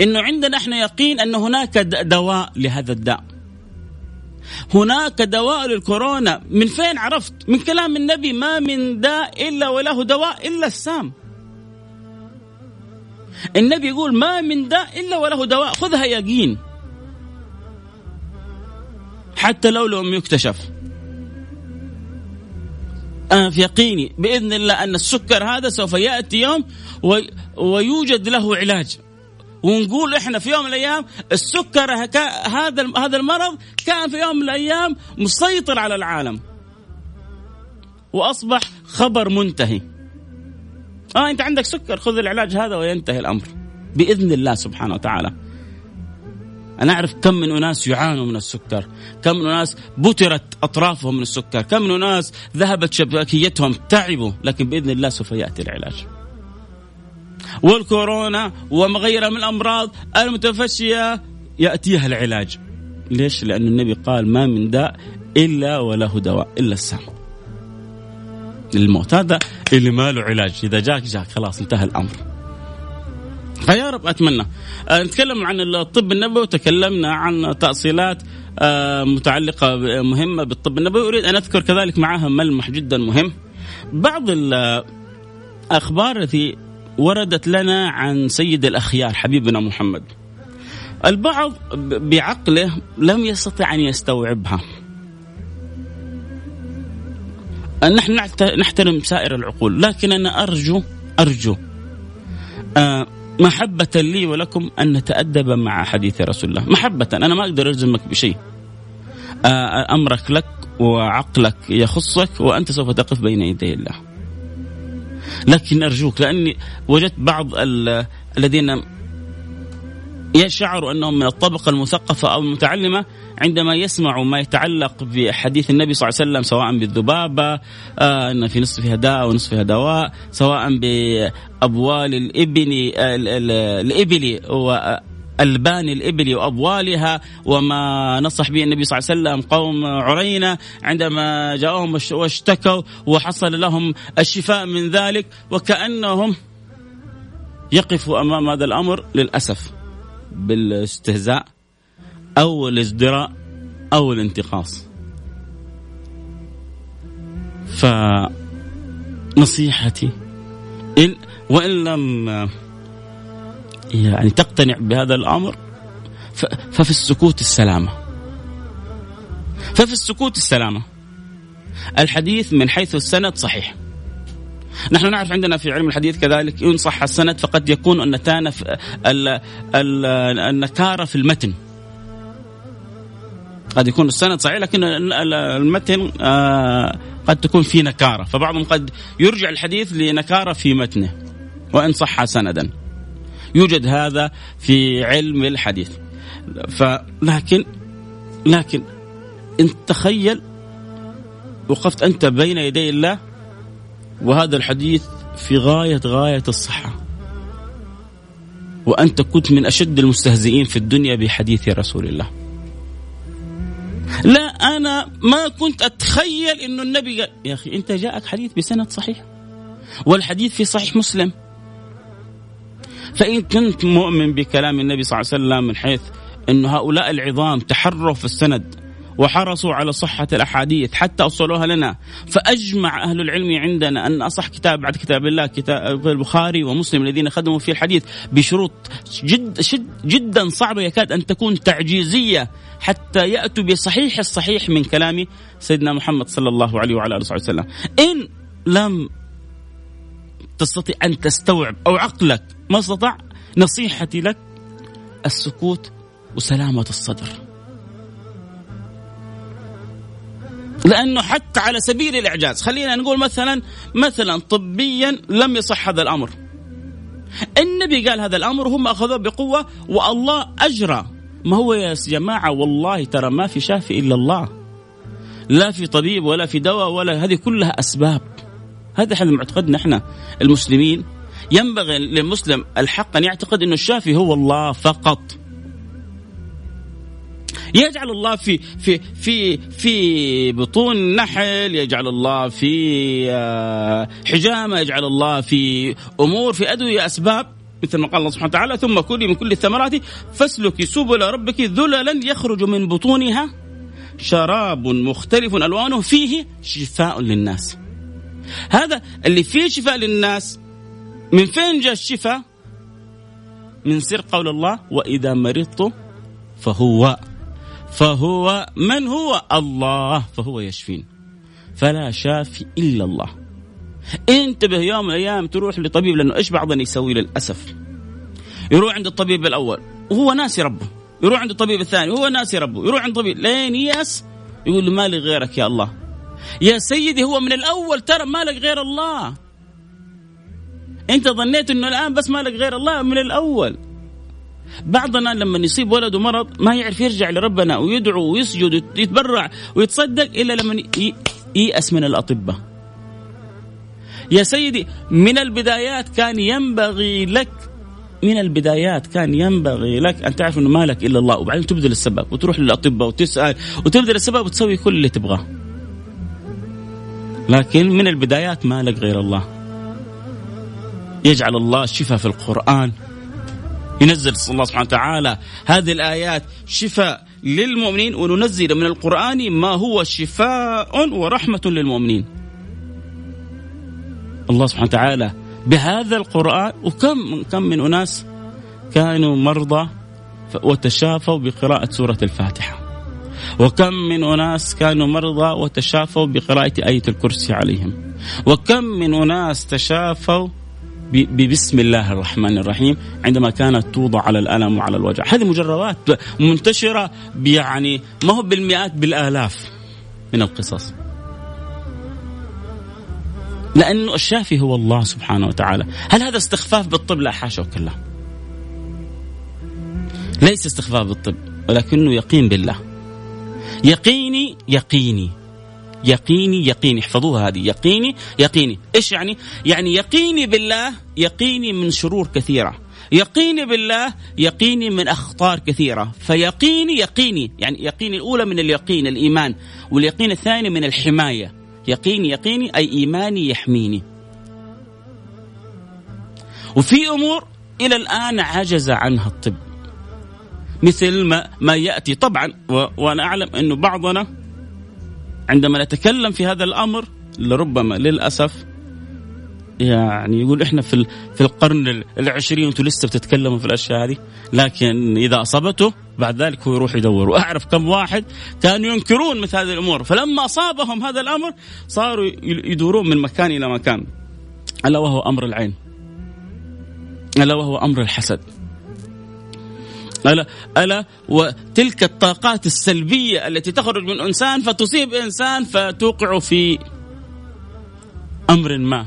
إنه عندنا إحنا يقين أن هناك دواء لهذا الداء. هناك دواء للكورونا. من فين عرفت؟ من كلام النبي ما من داء إلا وله دواء إلا السام. النبي يقول ما من داء إلا وله دواء. خذها يقين حتى لو لم يكتشف. أنا في يقيني بإذن الله أن السكر هذا سوف يأتي يوم ويوجد له علاج. ونقول إحنا في يوم من الأيام السكر هذا هذا المرض كان في يوم من الأيام مسيطر على العالم. وأصبح خبر منتهي. آه أنت عندك سكر خذ العلاج هذا وينتهي الأمر. بإذن الله سبحانه وتعالى. أنا أعرف كم من أناس يعانوا من السكر. كم من أناس بترت أطرافهم من السكر. كم من أناس ذهبت شبكيتهم تعبوا. لكن بإذن الله سوف يأتي العلاج. والكورونا وما غيرها من الأمراض المتفشية يأتيها العلاج. ليش؟ لأن النبي قال ما من داء إلا وله دواء إلا السام. الموت هذا اللي ما له علاج إذا جاك جاك خلاص انتهى الأمر. فيا رب أتمنى آه، نتكلم عن الطب النبوي وتكلمنا عن تأصيلات آه، متعلقة مهمة بالطب النبوي أريد أن أذكر كذلك معها ملمح جدا مهم بعض الاخبار التي وردت لنا عن سيد الأخيار حبيبنا محمد. البعض بعقله لم يستطع أن يستوعبها. نحن نحترم سائر العقول لكن أنا أرجو أرجو آه محبة لي ولكم أن نتأدب مع حديث رسول الله. محبة أنا ما أقدر ألزمك بشيء. آه أمرك لك وعقلك يخصك وأنت سوف تقف بين يدي الله. لكن أرجوك لأني وجدت بعض الذين يشعروا أنهم من الطبقة المثقفة أو المتعلمة عندما يسمعوا ما يتعلق بحديث النبي صلى الله عليه وسلم سواء بالذبابة آه أن في نصفها داء ونصفها دواء سواء بأبوال الإبن الإبل ألبان الإبل وأبوالها وما نصح به النبي صلى الله عليه وسلم قوم عرينة. عندما جاءهم واشتكوا وحصل لهم الشفاء من ذلك وكأنهم يقفوا أمام هذا الأمر للأسف بالاستهزاء أو الازدراء أو الانتقاص. فنصيحتي إن وإن لم يعني تقتنع بهذا الأمر ففي السكوت السلامة. ففي السكوت السلامة. الحديث من حيث السند صحيح. نحن نعرف عندنا في علم الحديث كذلك إن صح السند فقد يكون النتانة في النكارة في المتن. قد يكون السند صحيح لكن المتن آه، قد تكون فيه نكارة. فبعضهم قد يرجع الحديث لنكارة في متنه وإن صح سندا. يوجد هذا في علم الحديث. فلكن لكن انت تخيل وقفت أنت بين يدي الله وهذا الحديث في غايه غاية الصحة. وأنت كنت من أشد المستهزئين في الدنيا بحديث رسول الله. لا أنا ما كنت أتخيل إنه النبي قال يا أخي أنت جاءك حديث بسند صحيح. والحديث في صحيح مسلم. فإن كنت مؤمن بكلام النبي صلى الله عليه وسلم من حيث أن هؤلاء العظام تحروا في السند وحرصوا على صحة الأحاديث حتى أوصلوها لنا فأجمع أهل العلم عندنا أن أصح كتاب بعد كتاب الله كتاب البخاري ومسلم الذين خدموا في الحديث بشروط جد شد جدا صعبة يكاد أن تكون تعجيزية حتى يأتوا بصحيح الصحيح من كلام سيدنا محمد صلى الله عليه وعلى آله وسلم. إن لم تستطيع أن تستوعب أو عقلك ما استطاع نصيحتي لك السكوت وسلامة الصدر. لأنه حتى على سبيل الإعجاز خلينا نقول مثلا مثلا طبيا لم يصح هذا الأمر. النبي قال هذا الأمر وهم أخذوه بقوة والله أجرى. ما هو يا جماعة؟ والله ترى ما في شافي إلا الله. لا في طبيب ولا في دواء ولا هذه كلها أسباب. هذا إحنا معتقدنا إحنا المسلمين ينبغي للمسلم الحق أن يعتقد إنه الشافي هو الله فقط يجعل الله في في في في بطون نحل يجعل الله في آه، حجامة يجعل الله في أمور في أدوية أسباب مثل ما قال الله سبحانه وتعالى ثم كلي من كل الثمرات فاسلكي سبل ربك ذللا يخرج من بطونها شراب مختلف ألوانه فيه شفاء للناس. هذا اللي فيه شفاء للناس. من فين جاء الشفاء؟ من سر قول الله وإذا مرضت فهو فهو من هو؟ الله فهو يشفين. فلا شافي إلا الله. انتبه يوم من الأيام تروح لطبيب لأنه إيش بعضنا يسوي للأسف؟ يروح عند الطبيب الأول وهو ناسي ربه. يروح عند الطبيب الثاني وهو ناسي ربه. يروح عند الطبيب لين ياس يقول له مالي غيرك يا الله. يا سيدي هو من الأول ترى مالك غير الله أنت ظنيت إنه الآن بس مالك غير الله من الأول بعضنا لما يصيب ولده مرض ما يعرف يرجع لربنا ويدعو ويسجد ويتبرع ويتصدق إلا لما ييأس من الأطباء. يا سيدي من البدايات كان ينبغي لك من البدايات كان ينبغي لك أن تعرف إنه ما لك إلا الله وبعدين تبذل السبب وتروح للأطباء وتسأل وتبذل السبب وتسوي كل اللي تبغاه. لكن من البدايات ما لك غير الله. يجعل الله الشفاء في القرآن. ينزل الله سبحانه وتعالى هذه الآيات شفاء للمؤمنين وننزل من القرآن ما هو شفاء ورحمة للمؤمنين. الله سبحانه وتعالى بهذا القرآن وكم كم من أناس كانوا مرضى وتشافوا بقراءة سورة الفاتحة. وكم من أناس كانوا مرضى وتشافوا بقراءة آية الكرسي عليهم؟ وكم من أناس تشافوا ببسم الله الرحمن الرحيم عندما كانت توضع على الألم وعلى الوجع. هذه مجربات منتشرة يعني ما هو بالمئات بالآلاف من القصص. لأنه الشافي هو الله سبحانه وتعالى. هل هذا استخفاف بالطب؟ لا حاشا وكلا. ليس استخفاف بالطب ولكنه يقين بالله. يقيني يقيني. يقيني يقيني. احفظوها هذه. يقيني يقيني. إيش يعني؟ يعني يقيني بالله يقيني من شرور كثيرة. يقيني بالله يقيني من أخطار كثيرة. فيقيني يقيني. يعني يقيني الأولى من اليقين الإيمان. واليقين الثاني من الحماية. يقيني يقيني. أي إيماني يحميني. وفي أمور إلى الآن عجز عنها الطب. مثل ما ما يأتي. طبعا وأنا أعلم إنه بعضنا عندما نتكلم في هذا الأمر لربما للأسف يعني يقول إحنا في في القرن العشرين وأنتم لسه بتتكلموا في الأشياء هذه. لكن إذا اصابته بعد ذلك هو يروح يدور. وأعرف كم واحد كانوا ينكرون مثل هذه الأمور. فلما أصابهم هذا الأمر صاروا يدورون من مكان إلى مكان. ألا وهو أمر العين. ألا وهو أمر الحسد. ألا ألا؟ وتلك الطاقات السلبية التي تخرج من إنسان فتصيب إنسان فتوقع في أمر ما.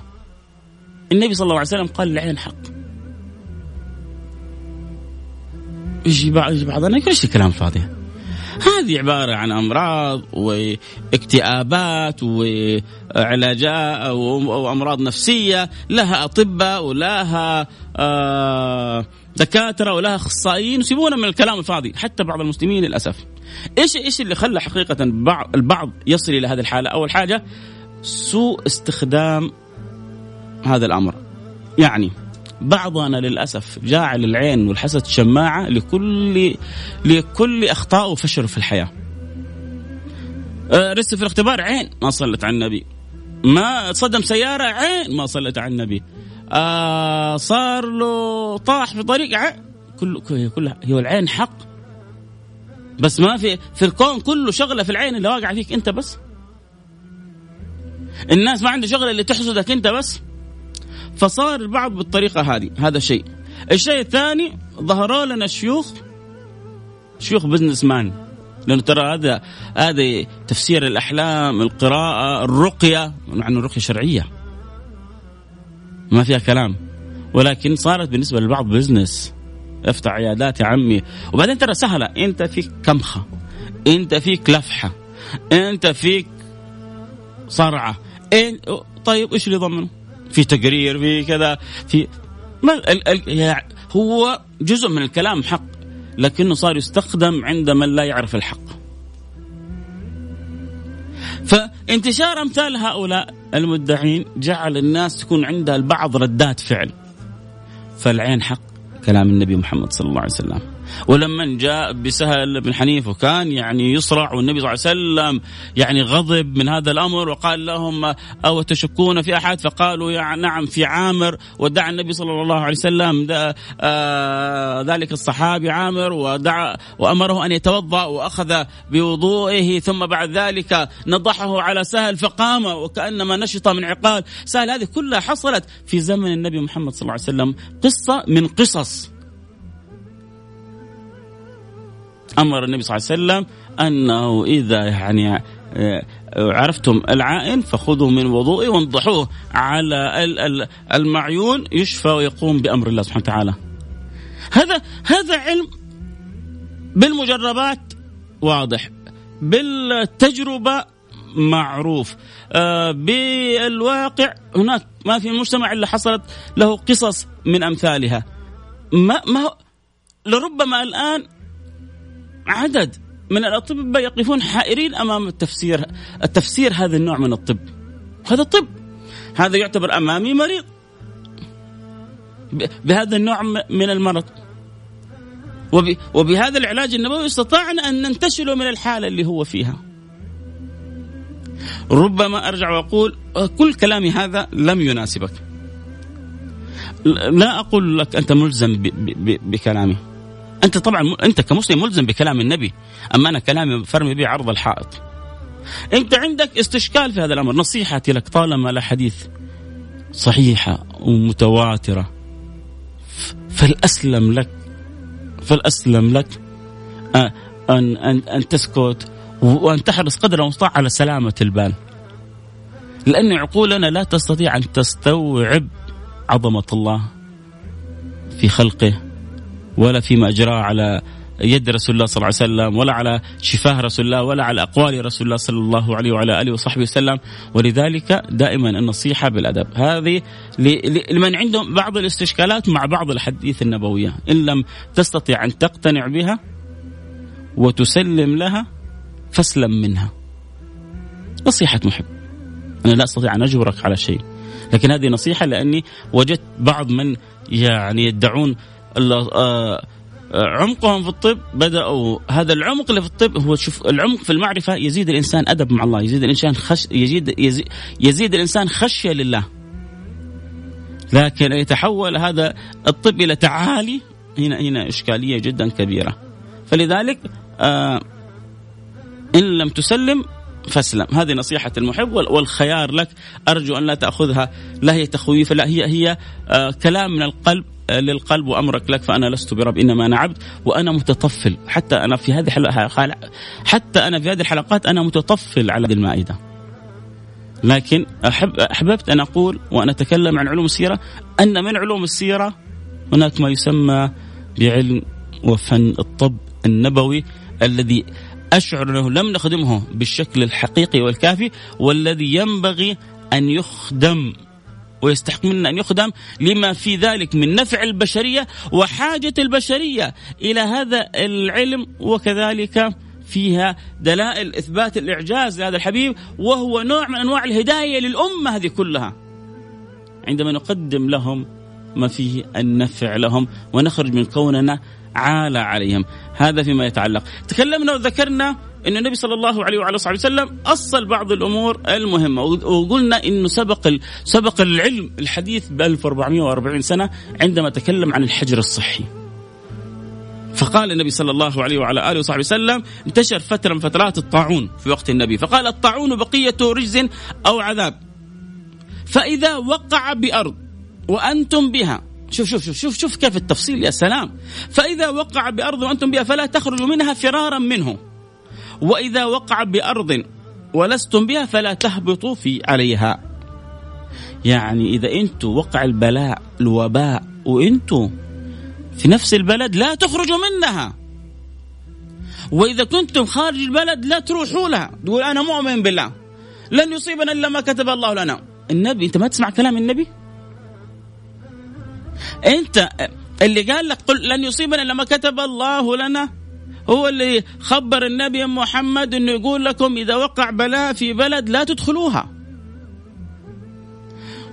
النبي صلى الله عليه وسلم قال العين حق. يجي بعضنا يقول إيش الكلام فاضي؟ هذه عبارة عن أمراض واكتئابات وعلاجات وأمراض نفسية لها أطباء ولها آه دكاترة ولها أخصائيين يسيبونا من الكلام الفاضي حتى بعض المسلمين للأسف. إيش إيش اللي خلى حقيقة البعض يصل إلى هذه الحالة؟ أول حاجة سوء استخدام هذا الأمر. يعني بعضنا للأسف جاعل العين والحسد شماعة لكل لكل أخطاء وفشل في الحياة. رست في الاختبار عين ما صلت على النبي. ما صدم سيارة عين ما صلت على النبي. آه صار له طاح في طريق كل كلها هي العين حق. بس ما في في الكون كله شغلة في العين اللي واقعة فيك انت بس. الناس ما عنده شغلة اللي تحسدك انت بس. فصار البعض بالطريقة هذه هذا شيء. الشيء الثاني ظهروا لنا شيوخ شيوخ businessman لأنه ترى هذا هذا تفسير الأحلام القراءة الرقية. مع انه الرقيه شرعية. ما فيها كلام. ولكن صارت بالنسبة للبعض business افتح عيادات يا عمي. وبعدين ترى سهلة. انت فيك كمخة. انت فيك لفحه انت فيك صرعة. إن... طيب إيش اللي ضمنه؟ في تقرير في كذا في ما ال... ال... هو جزء من الكلام حق لكنه صار يستخدم عند من لا يعرف الحق. فانتشار أمثال هؤلاء المدعين جعل الناس تكون عندها البعض ردات فعل. فالعين حق كلام النبي محمد صلى الله عليه وسلم. ولما جاء بسهل بن حنيف وكان يعني يصرع والنبي صلى الله عليه وسلم يعني غضب من هذا الأمر وقال لهم أو تشكون في أحد؟ فقالوا يعني نعم في عامر. ودعا النبي صلى الله عليه وسلم آه ذلك الصحابي عامر ودعا وأمره أن يتوضأ وأخذ بوضوئه ثم بعد ذلك نضحه على سهل فقام وكأنما نشط من عقال. سهل هذه كلها حصلت في زمن النبي محمد صلى الله عليه وسلم. قصة من قصص. أمر النبي صلى الله عليه وسلم أنه إذا يعني آه، عرفتم العائن فخذوا من وضوئه وانضحوه على المعيون يشفى ويقوم بأمر الله سبحانه وتعالى. هذا هذا علم بالمجربات واضح بالتجربة معروف آه بالواقع هناك ما في مجتمع إلا حصلت له قصص من أمثالها ما ما لربما الآن عدد من الأطباء يقفون حائرين أمام التفسير التفسير هذا النوع من الطب. هذا طب هذا يعتبر أمامي مريض. بهذا النوع من المرض. وبهذا العلاج النبوي استطعنا أن ننتشله من الحالة اللي هو فيها. ربما أرجع وأقول كل كلامي هذا لم يناسبك. لا أقول لك أنت ملزم بكلامي. أنت طبعا أنت كمسلم ملزم بكلام النبي أما أنا كلامي فرمي به عرض الحائط. أنت عندك استشكال في هذا الأمر. نصيحتي لك طالما الاحاديث صحيحة ومتواترة فالأسلم لك فالأسلم لك ان ان أن تسكت وأن تحرص قدر المستطاع على سلامة البال. لأن عقولنا لا تستطيع أن تستوعب عظمة الله في خلقه. ولا فيما أجراه على يد رسول الله صلى الله عليه وسلم ولا على شفاه رسول الله ولا على أقوال رسول الله صلى الله عليه وعلى آله وصحبه وسلم. ولذلك دائما النصيحة بالأدب. هذه لمن عندهم بعض الاستشكالات مع بعض الحديث النبوية. إن لم تستطيع أن تقتنع بها وتسلم لها فاسلم منها. نصيحة محب. أنا لا أستطيع أن أجبرك على شيء. لكن هذه نصيحة لأني وجدت بعض من يعني يدعون عمقهم في الطب بدأوا هذا العمق اللي في الطب هو شوف العمق في المعرفة يزيد الإنسان أدب مع الله يزيد الإنسان خش يزيد يزيد, يزيد الإنسان خشية لله. لكن يتحول هذا الطب إلى تعالي هنا هنا إشكالية جدا كبيرة. فلذلك آه إن لم تسلم فاسلم. هذه نصيحة المحب والخيار لك أرجو أن لا تأخذها لا هي تخويف لا هي هي آه كلام من القلب. للقلب وأمرك لك فأنا لست برب إنما أنا عبد وأنا متطفل. حتى أنا في هذه الحلقة حتى أنا في هذه الحلقات أنا متطفل على المائدة. لكن أحب أحببت أن أقول وأن أتكلم عن علوم السيرة أن من علوم السيرة هناك ما يسمى بعلم وفن الطب النبوي الذي أشعر أنه لم نخدمه بالشكل الحقيقي والكافي والذي ينبغي أن يخدم. ويستحق منا أن يخدم لما في ذلك من نفع البشرية وحاجة البشرية إلى هذا العلم وكذلك فيها دلائل إثبات الإعجاز لهذا الحبيب وهو نوع من أنواع الهداية للأمة هذه كلها. عندما نقدم لهم ما فيه النفع لهم ونخرج من كوننا عالى عليهم. هذا فيما يتعلق. تكلمنا وذكرنا أن النبي صلى الله عليه وعلى صحبه وسلم أصل بعض الأمور المهمة. وقلنا أنه سبق سبق العلم الحديث ب 1440 سنة عندما تكلم عن الحجر الصحي. فقال النبي صلى الله عليه وعلى آله وصحبه وسلم انتشر فترة من فترات الطاعون في وقت النبي. فقال الطاعون بقية رجز أو عذاب. فإذا وقع بأرض وأنتم بها شوف شوف شوف شوف شوف كيف التفصيل يا سلام. فإذا وقع بأرض وأنتم بها فلا تخرجوا منها فرارا منه. وإذا وقع بأرض ولستم بها فلا تهبطوا في عليها. يعني إذا أنتم وقع البلاء الوباء وأنتم في نفس البلد لا تخرجوا منها. وإذا كنتم خارج البلد لا تروحوا لها. تقول أنا مؤمن بالله. لن يصيبنا إلا ما كتب الله لنا. النبي أنت ما تسمع كلام النبي؟ أنت اللي قال لك قل لن يصيبنا إلا ما كتب الله لنا. هو اللي خبر النبي محمد إنه يقول لكم إذا وقع بلاء في بلد لا تدخلوها.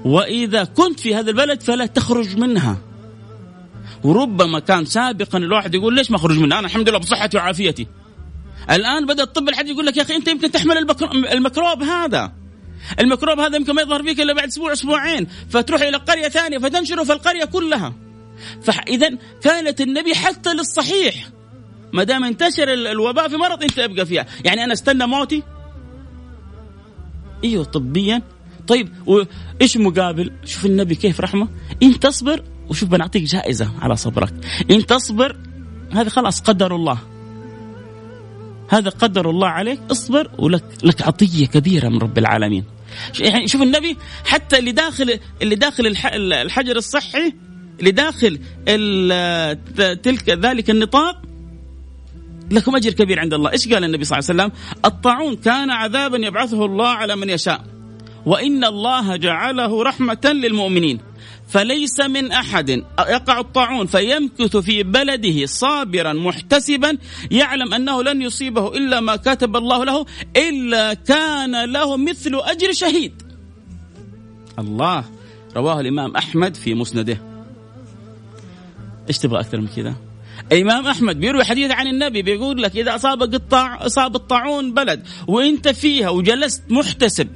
وإذا كنت في هذا البلد فلا تخرج منها. وربما كان سابقا الواحد يقول ليش ما أخرج منها؟ أنا الحمد لله بصحتي وعافيتي. الآن بدأ الطب الحديث يقول لك يا أخي أنت يمكن تحمل الميكروب هذا. الميكروب هذا يمكن ما يظهر فيك إلا بعد أسبوع أسبوعين. فتروح إلى قرية ثانية فتنشره في القرية كلها. فاذا كانت النبي حتى للصحيح. ما دام انتشر الوباء في مرض انت ابقى فيها. يعني أنا استنى موتي؟ إيوه طبيا. طيب وايش مقابل؟ شوف النبي كيف رحمه. إن تصبر وشوف بنعطيك جائزة على صبرك. إن تصبر هذا خلاص قدر الله. هذا قدر الله عليك. اصبر ولك لك عطية كبيرة من رب العالمين. يعني شوف النبي حتى اللي داخل اللي داخل الحجر الصحي اللي داخل تلك ذلك النطاق لكم أجر كبير عند الله، إيش قال النبي صلى الله عليه وسلم؟ الطاعون كان عذابا يبعثه الله على من يشاء. وإن الله جعله رحمة للمؤمنين. فليس من أحد يقع الطاعون فيمكث في بلده صابرا محتسبا يعلم أنه لن يصيبه إلا ما كتب الله له إلا كان له مثل أجر شهيد. الله رواه الإمام أحمد في مسنده. إيش تبغى أكثر من كذا؟ الامام أحمد بيروي حديث عن النبي بيقول لك إذا اصابك الطاع أصاب الطاعون بلد وأنت فيها وجلست محتسب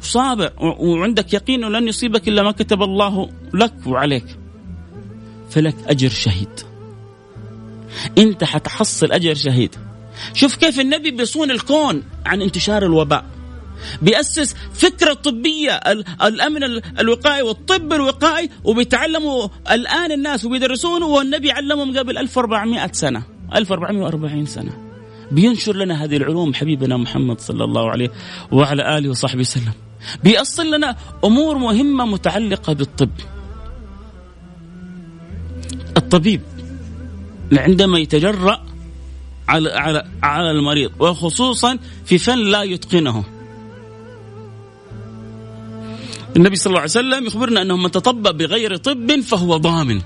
صابر وعندك يقين لن يصيبك إلا ما كتب الله لك وعليك. فلك أجر شهيد. أنت حتحصل أجر شهيد. شوف كيف النبي بيصون الكون عن انتشار الوباء. بيأسس فكرة طبية الأمن الوقائي والطب الوقائي وبيتعلموا الآن الناس وبيدرسونه والنبي علمهم قبل 1400 سنة 1440 سنة. بينشر لنا هذه العلوم حبيبنا محمد صلى الله عليه وعلى آله وصحبه وسلم. بيأصل لنا أمور مهمة متعلقة بالطب. الطبيب عندما يتجرأ على على على المريض وخصوصا في فن لا يتقنه. النبي صلى الله عليه وسلم يخبرنا أنه من تطبب بغير طب فهو ضامن.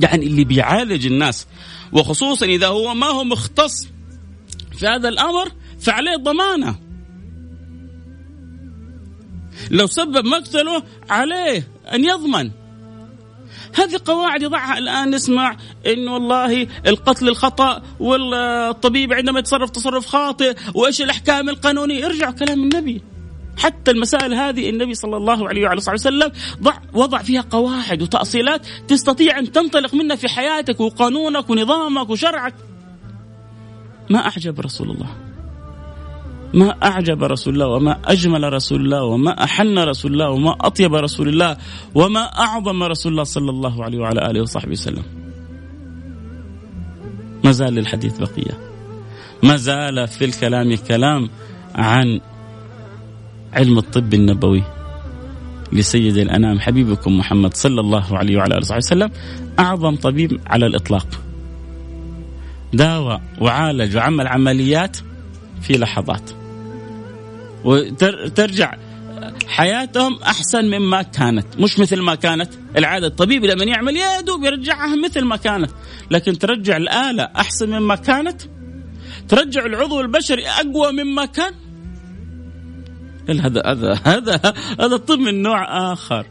يعني اللي بيعالج الناس وخصوصا إذا هو ما هو مختص في هذا الأمر فعليه ضمانة. لو سبب مقتله عليه أن يضمن. هذه قواعد يضعها الآن نسمع انه والله القتل الخطأ والطبيب عندما يتصرف تصرف خاطئ وإيش الأحكام القانونية؟ ارجعوا كلام النبي. حتى المسائل هذه النبي صلى الله عليه وعلى صحبه وسلم ضع وضع فيها قواعد وتأصيلات تستطيع أن تنطلق منها في حياتك وقانونك ونظامك وشرعك. ما أعجب رسول الله. ما أعجب رسول الله وما أجمل رسول الله وما أحن رسول الله وما أطيب رسول الله وما أعظم رسول الله صلى الله عليه وعلى آله وصحبه وسلم. ما زال للحديث بقية. ما زال في الكلام كلام عن علم الطب النبوي لسيد الأنام حبيبكم محمد صلى الله عليه وعلى آله وسلم. أعظم طبيب على الإطلاق. داوى وعالج وعمل عمليات في لحظات. وترجع حياتهم أحسن مما كانت، مش مثل ما كانت، العادة الطبيب لما يعمل يده بيرجعها مثل ما كانت، لكن ترجع الآلة أحسن مما كانت. ترجع العضو البشري أقوى مما كان. هذا هذا هذا هذا الطب من نوع آخر.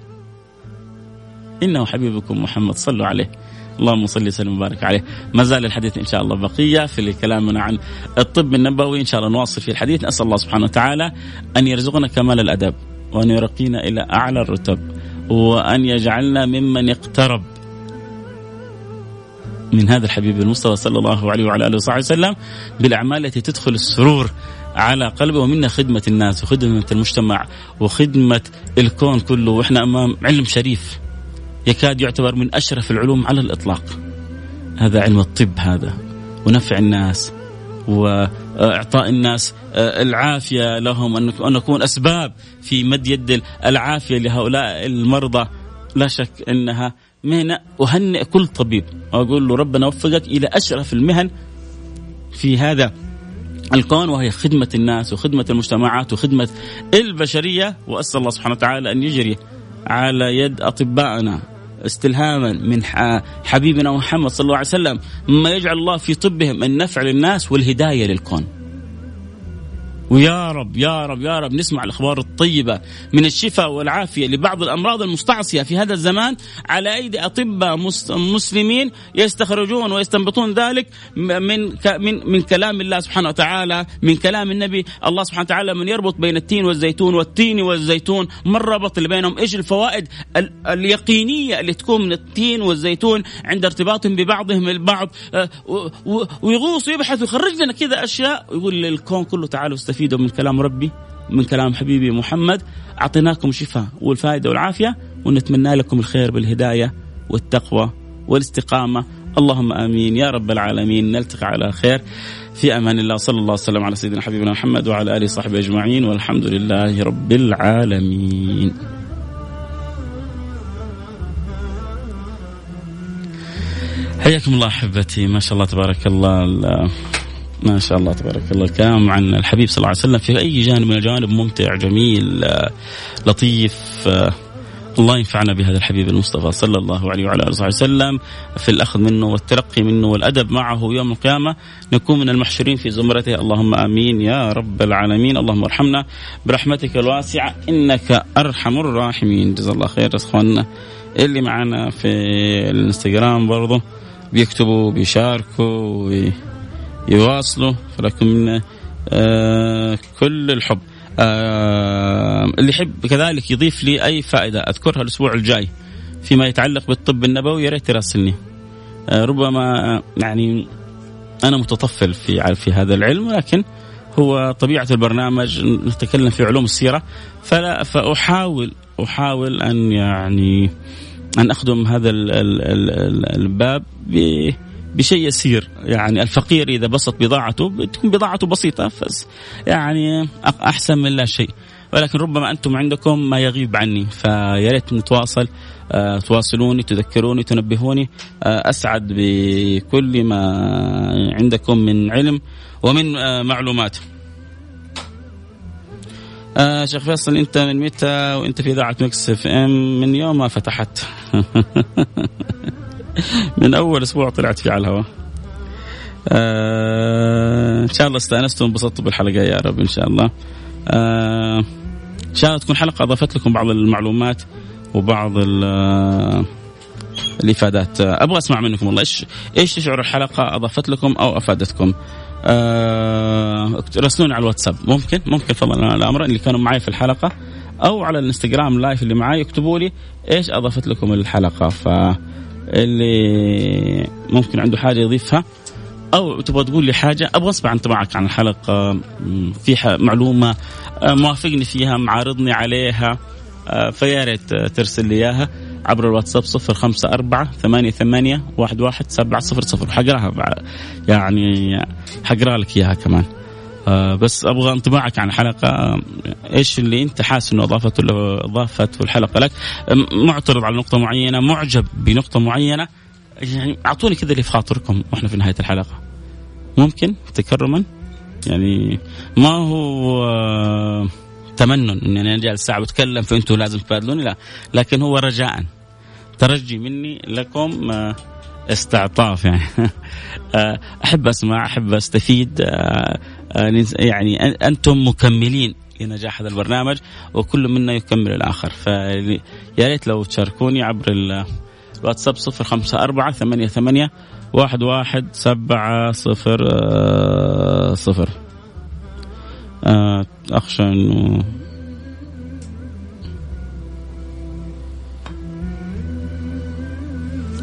إنه حبيبكم محمد صلوا عليه. اللهم صل وسلم وبارك عليه. ما زال الحديث إن شاء الله بقية في كلامنا عن الطب النبوي. إن شاء الله نواصل في الحديث. نسأل الله سبحانه وتعالى أن يرزقنا كمال الأدب وأن يرقينا إلى أعلى الرتب وأن يجعلنا ممن اقترب من هذا الحبيب المصطفى صلى الله عليه وعلى آله وصحبه وسلم بالأعمال التي تدخل السرور على قلبه ومنا خدمة الناس وخدمة المجتمع وخدمة الكون كله. وإحنا أمام علم شريف يكاد يعتبر من أشرف العلوم على الإطلاق. هذا علم الطب هذا ونفع الناس وإعطاء الناس آه، العافية لهم ان نكون أسباب في مد يد العافية لهؤلاء المرضى. لا شك إنها مهنة. أهنئ كل طبيب وأقول له ربنا وفقك إلى أشرف المهن في هذا. الكون وهي خدمة الناس وخدمة المجتمعات وخدمة البشرية. وأسأل الله سبحانه وتعالى أن يجري على يد أطبائنا استلهاما من حبيبنا محمد صلى الله عليه وسلم ما يجعل الله في طبهم النفع للناس والهداية للكون. ويا رب يا رب يا رب نسمع الأخبار الطيبة من الشفاء والعافية لبعض الأمراض المستعصية في هذا الزمان. على أيدي أطباء مسلمين يستخرجون ويستنبطون ذلك من من من كلام الله سبحانه وتعالى من كلام النبي. الله سبحانه وتعالى من يربط بين التين والزيتون والتين والزيتون. ما الربط اللي بينهم؟ إيش الفوائد اليقينية اللي تكون من التين والزيتون عند ارتباطهم ببعضهم البعض؟ آه، ويغوص ويبحث ويخرج لنا كذا أشياء. ويقول للكون كله تعالوا استفيدوا تستفيدوا من كلام ربي من كلام حبيبي محمد. أعطيناكم الشفاء والفائدة والعافية ونتمنى لكم الخير بالهداية والتقوى والاستقامة. اللهم آمين. يا رب العالمين. نلتقي على خير. في أمان الله. صلى الله وسلم على سيدنا حبيبنا محمد وعلى آله وصحبه أجمعين. والحمد لله رب العالمين. حياكم الله أحبتي. ما شاء الله تبارك الله. ما شاء الله تبارك الله. الكلام عن الحبيب صلى الله عليه وسلم في أي جانب من الجوانب ممتع جميل آه، لطيف آه، الله ينفعنا بهذا الحبيب المصطفى صلى الله عليه وعلى آله وصحبه وسلم. في الأخذ منه والتلقي منه والأدب معه يوم القيامة نكون من المحشورين في زمرته. اللهم آمين يا رب العالمين. اللهم ارحمنا برحمتك الواسعة إنك أرحم الراحمين. جزا الله خير اخواننا اللي معنا في الانستغرام برضه بيكتبوا بيشاركوا يواصلوا فلكم آه كل الحب. آه اللي يحب كذلك يضيف لي أي فائدة أذكرها الأسبوع الجاي فيما يتعلق بالطب النبوي يا ريت يراسلني آه ربما يعني أنا متطفل في في هذا العلم ولكن هو طبيعة البرنامج نتكلم في علوم السيرة فلا فأحاول أحاول أن يعني أن أخدم هذا الباب بشيء يسير. يعني الفقير إذا بسط بضاعته بتكون بضاعته بسيطة بس يعني أحسن من لا شيء. ولكن ربما أنتم عندكم ما يغيب عني فيا ريت نتواصل أه تواصلوني تذكروني تنبهوني. أه أسعد بكل ما عندكم من علم ومن أه معلومات. آه شيخ فيصل أنت من متى وأنت في إذاعة Mix FM؟ من يوم ما فتحت. *laughs* *laughs* من أول أسبوع طلعت فيه على الهواء. آه إن شاء الله استانستم وانبسطتوا بالحلقة يا رب إن شاء الله. آه إن شاء الله تكون حلقة أضافت لكم بعض المعلومات وبعض الإفادات. آه أبغى أسمع منكم والله. إيش إيش تشعر الحلقة أضافت لكم أو أفادتكم؟ راسلوني على الواتساب. ممكن؟ ممكن فضلا الامر اللي كانوا معي في الحلقة أو على الإنستغرام لايف اللي معي يكتبوا لي إيش أضافت لكم الحلقة. ف اللي ممكن عنده حاجة يضيفها أو تبغى تقول لي حاجة أبغى أسمع انطباعك عن الحلقة. في معلومة آه، موافقني فيها معارضني عليها آه، فيا ريت ترسل لي إياها عبر الواتساب صفر خمسة أربعة ثمانية ثمانية واحد واحد سبعة صفر صفر. حقراها يعني حقرا لك إياها كمان. بس أبغى انطباعك عن الحلقة إيش اللي أنت حاسس إنه اضافته اضافته الحلقة لك؟ معترض على نقطة معينة معجب بنقطة معينة. يعني أعطوني كذا اللي في خاطركم وإحنا في نهاية الحلقة. ممكن؟ تكرما؟ يعني ما هو تمنن إني أنا جالس ساعه بتكلم فانتم لازم تبادلوني لا. لكن هو رجاء. ترجي مني لكم آه، استعطاف يعني. *laughs* آه، أحب أسمع أحب أستفيد آه، يعني أنتم مكملين لنجاح هذا البرنامج وكل منا يكمل الآخر. فيا ريت لو تشاركوني عبر الواتساب صفر خمسة أربعة ثمانية ثمانية واحد واحد سبعة صفر آه، صفر. أخشى أنه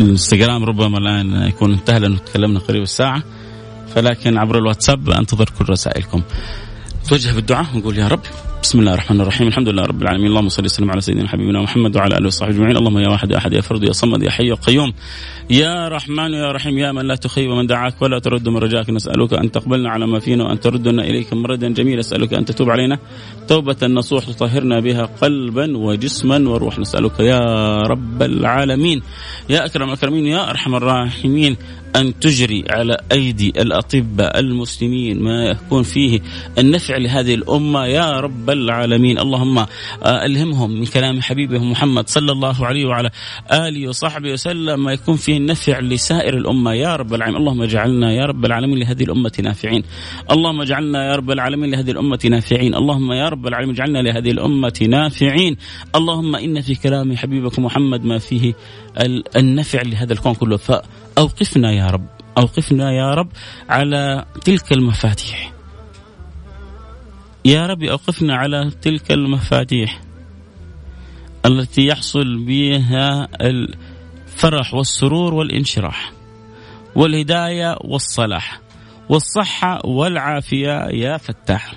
الانستغرام ربما الآن يكون انتهى لأنه تكلمنا قريب الساعة. فلكن عبر الواتساب انتظر كل رسائلكم. توجه بالدعاء ونقول يا رب بسم الله الرحمن الرحيم الحمد لله رب العالمين. اللهم صل وسلم على سيدنا حبيبنا محمد وعلى آله وصحبه أجمعين. اللهم يا واحد يا أحد يا فرد يا صمد يا حي يا قيوم. يا رحمن يا رحيم يا من لا تخيب من دعاك ولا ترد من رجاك نسألك أن تقبلنا على ما فينا وأن تردنا إليك مردا جميلا. اسالك أن تتوب علينا. توبة نصوح تطهرنا بها قلبا وجسما وروح نسألك يا رب العالمين. يا أكرم الأكرمين يا أرحم الراحمين. أن تجري على أيدي الأطباء المسلمين ما يكون فيه النفع لهذه الأمة. يا رب العالمين. اللهم آه، ألهمهم من كلام حبيبهم محمد صلى الله عليه وعلى آله وصحبه وسلم. ما يكون فيه النفع لسائر الأمة. يا رب العالمين. اللهم اجعلنا يا رب العالمين لهذه الأمة نافعين. اللهم اجعلنا يا رب العالمين لهذه الأمة نافعين. اللهم يا رب العالمين اجعلنا لهذه الأمة نافعين. اللهم إن في كلام حبيبك محمد ما فيه النفع لهذا الكون كله. فأوقفنا يا رب أوقفنا يا رب على تلك المفاتيح. يا رب أوقفنا على تلك المفاتيح التي يحصل بها الفرح والسرور والانشراح والهداية والصلاح والصحة والعافية يا فتاح.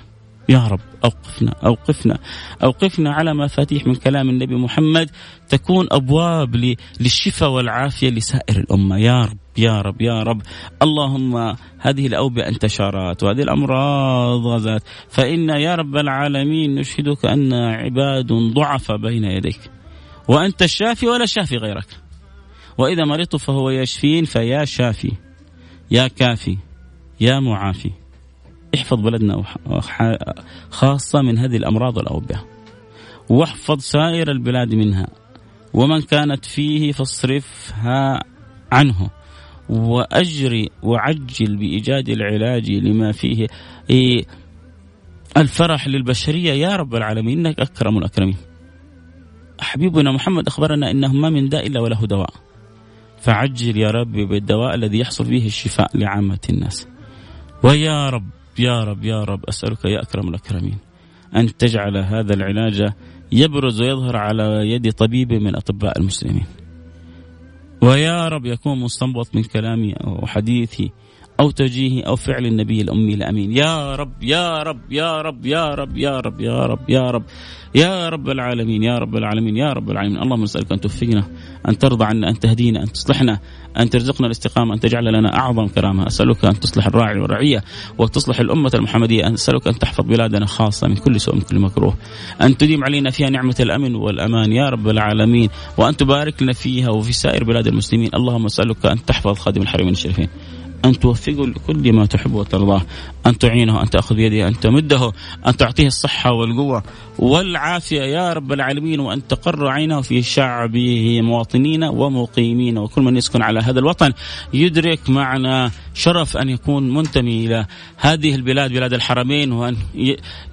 يا رب أوقفنا أوقفنا أوقفنا على مفاتيح من كلام النبي محمد تكون أبواب للشفاء والعافية لسائر الأمة. يا رب يا رب يا رب. اللهم هذه الأوبئة انتشرت وهذه الأمراض غزات فإن يا رب العالمين نشهدك أن عباد ضعف بين يديك. وأنت الشافي ولا شافي غيرك. وإذا مرضت فهو يشفين فيا شافي يا كافي يا معافي. احفظ بلدنا خاصة من هذه الأمراض والأوبئة. واحفظ سائر البلاد منها. ومن كانت فيه فاصرفها عنه. وأجري وعجل بإيجاد العلاج لما فيه. الفرح للبشرية. يا رب العالمين إنك أكرم الأكرمين. حبيبنا محمد أخبرنا أنه ما من داء إلا وله دواء. فعجل يا رب بالدواء الذي يحصل به الشفاء لعامة الناس. ويا رب يا رب يا رب أسألك يا أكرم الأكرمين أن تجعل هذا العلاج يبرز ويظهر على يد طبيب من أطباء المسلمين. ويا رب يكون مستنبط من كلامي أو حديثي أو توجيهي أو فعل النبي الأمي الأمين. يا رب يا رب يا رب يا رب يا رب يا رب يا رب يا رب العالمين يا رب العالمين يا رب العالمين. اللهم نسألك أن توفقنا أن ترضى عنا أن تهدينا أن تصلحنا أن ترزقنا الاستقامة أن تجعل لنا أعظم كرامة. أسألك أن تصلح الراعي والرعية وتصلح الأمة المحمدية. أسألك أن تحفظ بلادنا خاصة من كل سوء من كل مكروه. أن تديم علينا فيها نعمة الأمن والأمان يا رب العالمين. وأن تبارك لنا فيها وفي سائر بلاد المسلمين. اللهم أسألك أن تحفظ خادم الحرمين الشريفين. أن توفقه لكل ما تحب وترضاه. أن تعينه أن تأخذ بيده أن تمده أن تعطيه الصحة والقوة والعافية يا رب العالمين وأن تقر عينه في شعبه مواطنين ومقيمين. وكل من يسكن على هذا الوطن يدرك معنى شرف أن يكون منتمي إلى هذه البلاد بلاد الحرمين وأن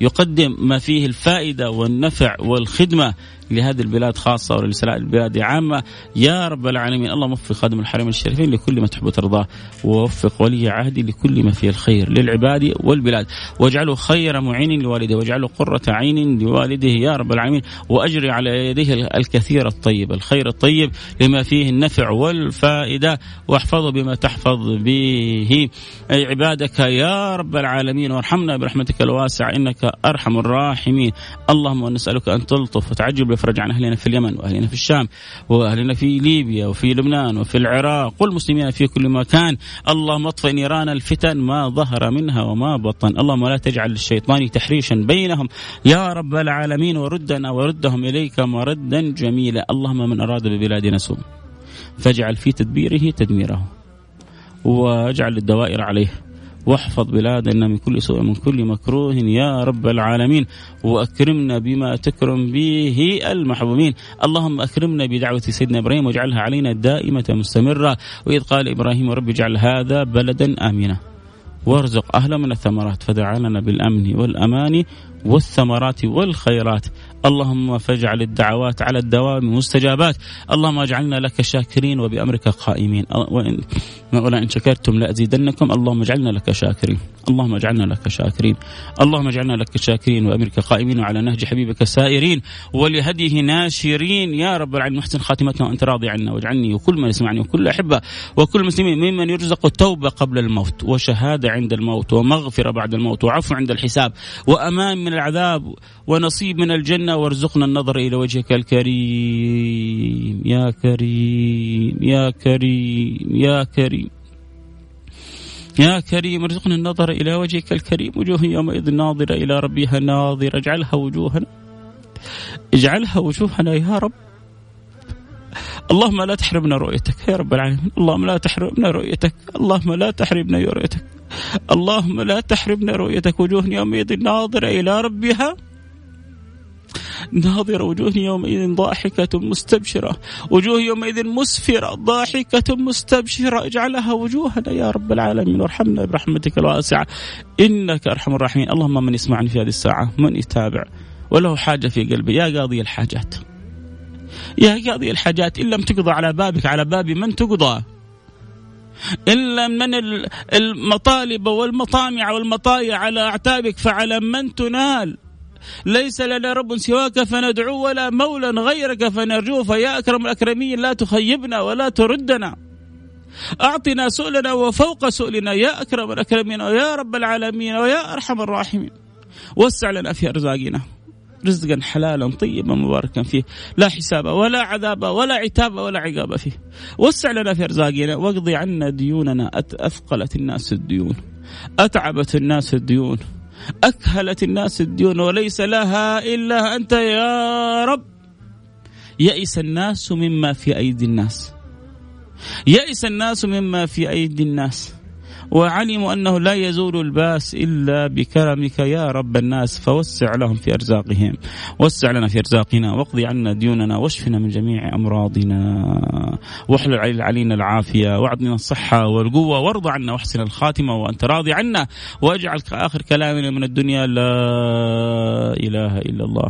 يقدم ما فيه الفائدة والنفع والخدمة لهذه البلاد خاصة ولسائر البلاد عامة. يا رب العالمين اللهم وفق خادم الحرمين الشريفين لكل ما تحب وترضاه ووفق ولي عهدي لكل ما فيه الخير للعباد والبلاد. واجعله خير معين لوالده واجعله قرة عين لوالده يا رب العالمين وأجري على يديه الكثير الطيب الخير الطيب لما فيه النفع والفائدة واحفظه بما تحفظ به. عبادك يا رب العالمين وارحمنا برحمتك الواسعة إنك أرحم الراحمين. اللهم نسألك أن تلطف وتعجب يفرج عن أهلنا في اليمن وأهلنا في الشام وأهلنا في ليبيا وفي لبنان وفي العراق والمسلمين في كل مكان. اللهم اطفئ نيران الفتن ما ظهر منها وما بطن. اللهم لا تجعل للشيطان تحريشا بينهم. يا رب العالمين وردنا وردهم إليك مردا جميلا. اللهم من أراد ببلادنا سوء فاجعل في تدبيره تدميره واجعل الدوائر عليه. واحفظ بلادنا من كل سوء من كل مكروه يا رب العالمين وأكرمنا بما تكرم به المحبوبين. اللهم أكرمنا بدعوة سيدنا إبراهيم واجعلها علينا دائمة مستمرة. وإذ قال إبراهيم رب اجعل هذا بلدا آمنا وارزق أهله من الثمرات فدعا لنا بالأمن والأمان. والثمرات والخيرات. اللهم فاجعل الدعوات على الدوام مستجابات اللهم اجعلنا لك شاكرين وبأمرك قائمين. وإن, وإن شكرتم لأزيدنكم. اللهم اجعلنا لك شاكرين. اللهم اجعلنا لك شاكرين. اللهم اجعلنا لك شاكرين وأمرك قائمين وعلى نهج حبيبك سائرين. ولهديه ناشرين. يا رب العالمين محسن خاتمتنا وأنت راضي عنا. واجعلني وكل من يسمعني وكل أحبة وكل المسلمين ممن يرزق التوبة قبل الموت. وشهادة عند الموت ومغفرة بعد الموت وعفو عند الحساب وأمان من العذاب ونصيب من الجنة وارزقنا النظر إلى وجهك الكريم. يا كريم يا كريم يا كريم يا كريم ارزقنا النظر إلى وجهك الكريم. وجوه يومئذ ناظرة إلى ربها ناظرة اجعلها وجوهنا اجعلها وجوهنا يا رب. اللهم لا تحرمنا رؤيتك يا رب العالمين. اللهم لا تحرمنا رؤيتك اللهم لا تحرمنا رؤيتك. اللهم لا تحرمنا رؤيتك وجوه يومئذ ناظرة إلى ربها. ناظرة وجوه يومئذ ضاحكة مستبشرة. وجوه يومئذ مسفرة ضاحكة مستبشرة. اجعلها وجوهنا يا رب العالمين. وارحمنا برحمتك الواسعة. إنك أرحم الراحمين. اللهم من يسمعني في هذه الساعة من يتابع. وله حاجة في قلبي. يا قاضي الحاجات. يا قاضي الحاجات إن لم تقضى على بابك على باب من تقضى. إلا من المطالب والمطامع والمطايع على أعتابك فعلى من تنال. ليس لنا رب سواك فندعو ولا مولى غيرك فنرجوه فيا أكرم الأكرمين لا تخيبنا ولا تردنا. أعطنا سؤلنا وفوق سؤلنا يا أكرم الأكرمين ويا رب العالمين ويا أرحم الراحمين. وسع لنا في أرزاقنا. رزقا حلالا طيبا مباركا فيه. لا حساب ولا عذاب ولا عتاب ولا عقاب فيه. وسع لنا في أرزاقنا واقضي عنا ديوننا. أثقلت الناس الديون. أتعبت الناس الديون. أكهلت الناس الديون. وليس لها إلا أنت يا رب. يئس الناس مما في أيدي الناس. يئس الناس مما في أيدي الناس. وعلموا أنه لا يزول الباس إلا بكرمك يا رب الناس فوسع لهم في أرزاقهم. وسع لنا في أرزاقنا واقضي عنا ديوننا واشفنا من جميع أمراضنا. واحلل علينا العافية واعطنا الصحة والقوة وارض عنا واحسن الخاتمة وأنت راضي عنا واجعل آخر كلامنا من الدنيا لا إله إلا الله.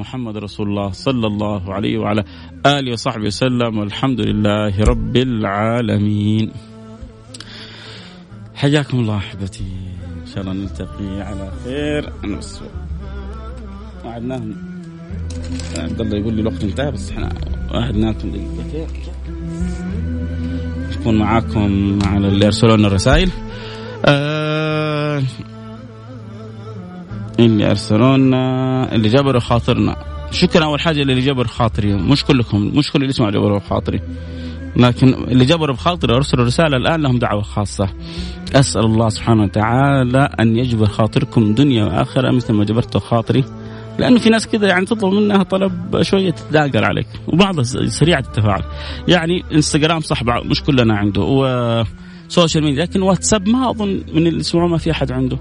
محمد رسول الله صلى الله عليه وعلى آله وصحبه وسلم والحمد لله رب العالمين. حياكم الله أحبتي. إن شاء الله نلتقي على خير. أنا وعدناهم عبد الله يقول لي الوقت انتهى بس إحنا وعدناكم دقيقتين نكون معاكم على اللي ارسلوا لنا الرسائل. آه اللي ارسلوا لنا اللي جبروا خاطرنا شكرا أول حاجة اللي جبر خاطري مش كلكم مش كل اللي يسمعوا جبروا خاطري لكن اللي جبروا بخاطري أرسلوا رسالة الآن لهم دعوة خاصة. أسأل الله سبحانه وتعالى أن يجبر خاطركم دنيا وآخرة مثل ما جبرت خاطري. لأنه في ناس كذا يعني تطلب منها طلب شوية تتداقر عليك وبعضها سريعه التفاعل. يعني إنستغرام صح مش كلنا عنده وسوشيال ميديا لكن واتساب ما أظن من اللي يسمعون ما في أحد عنده.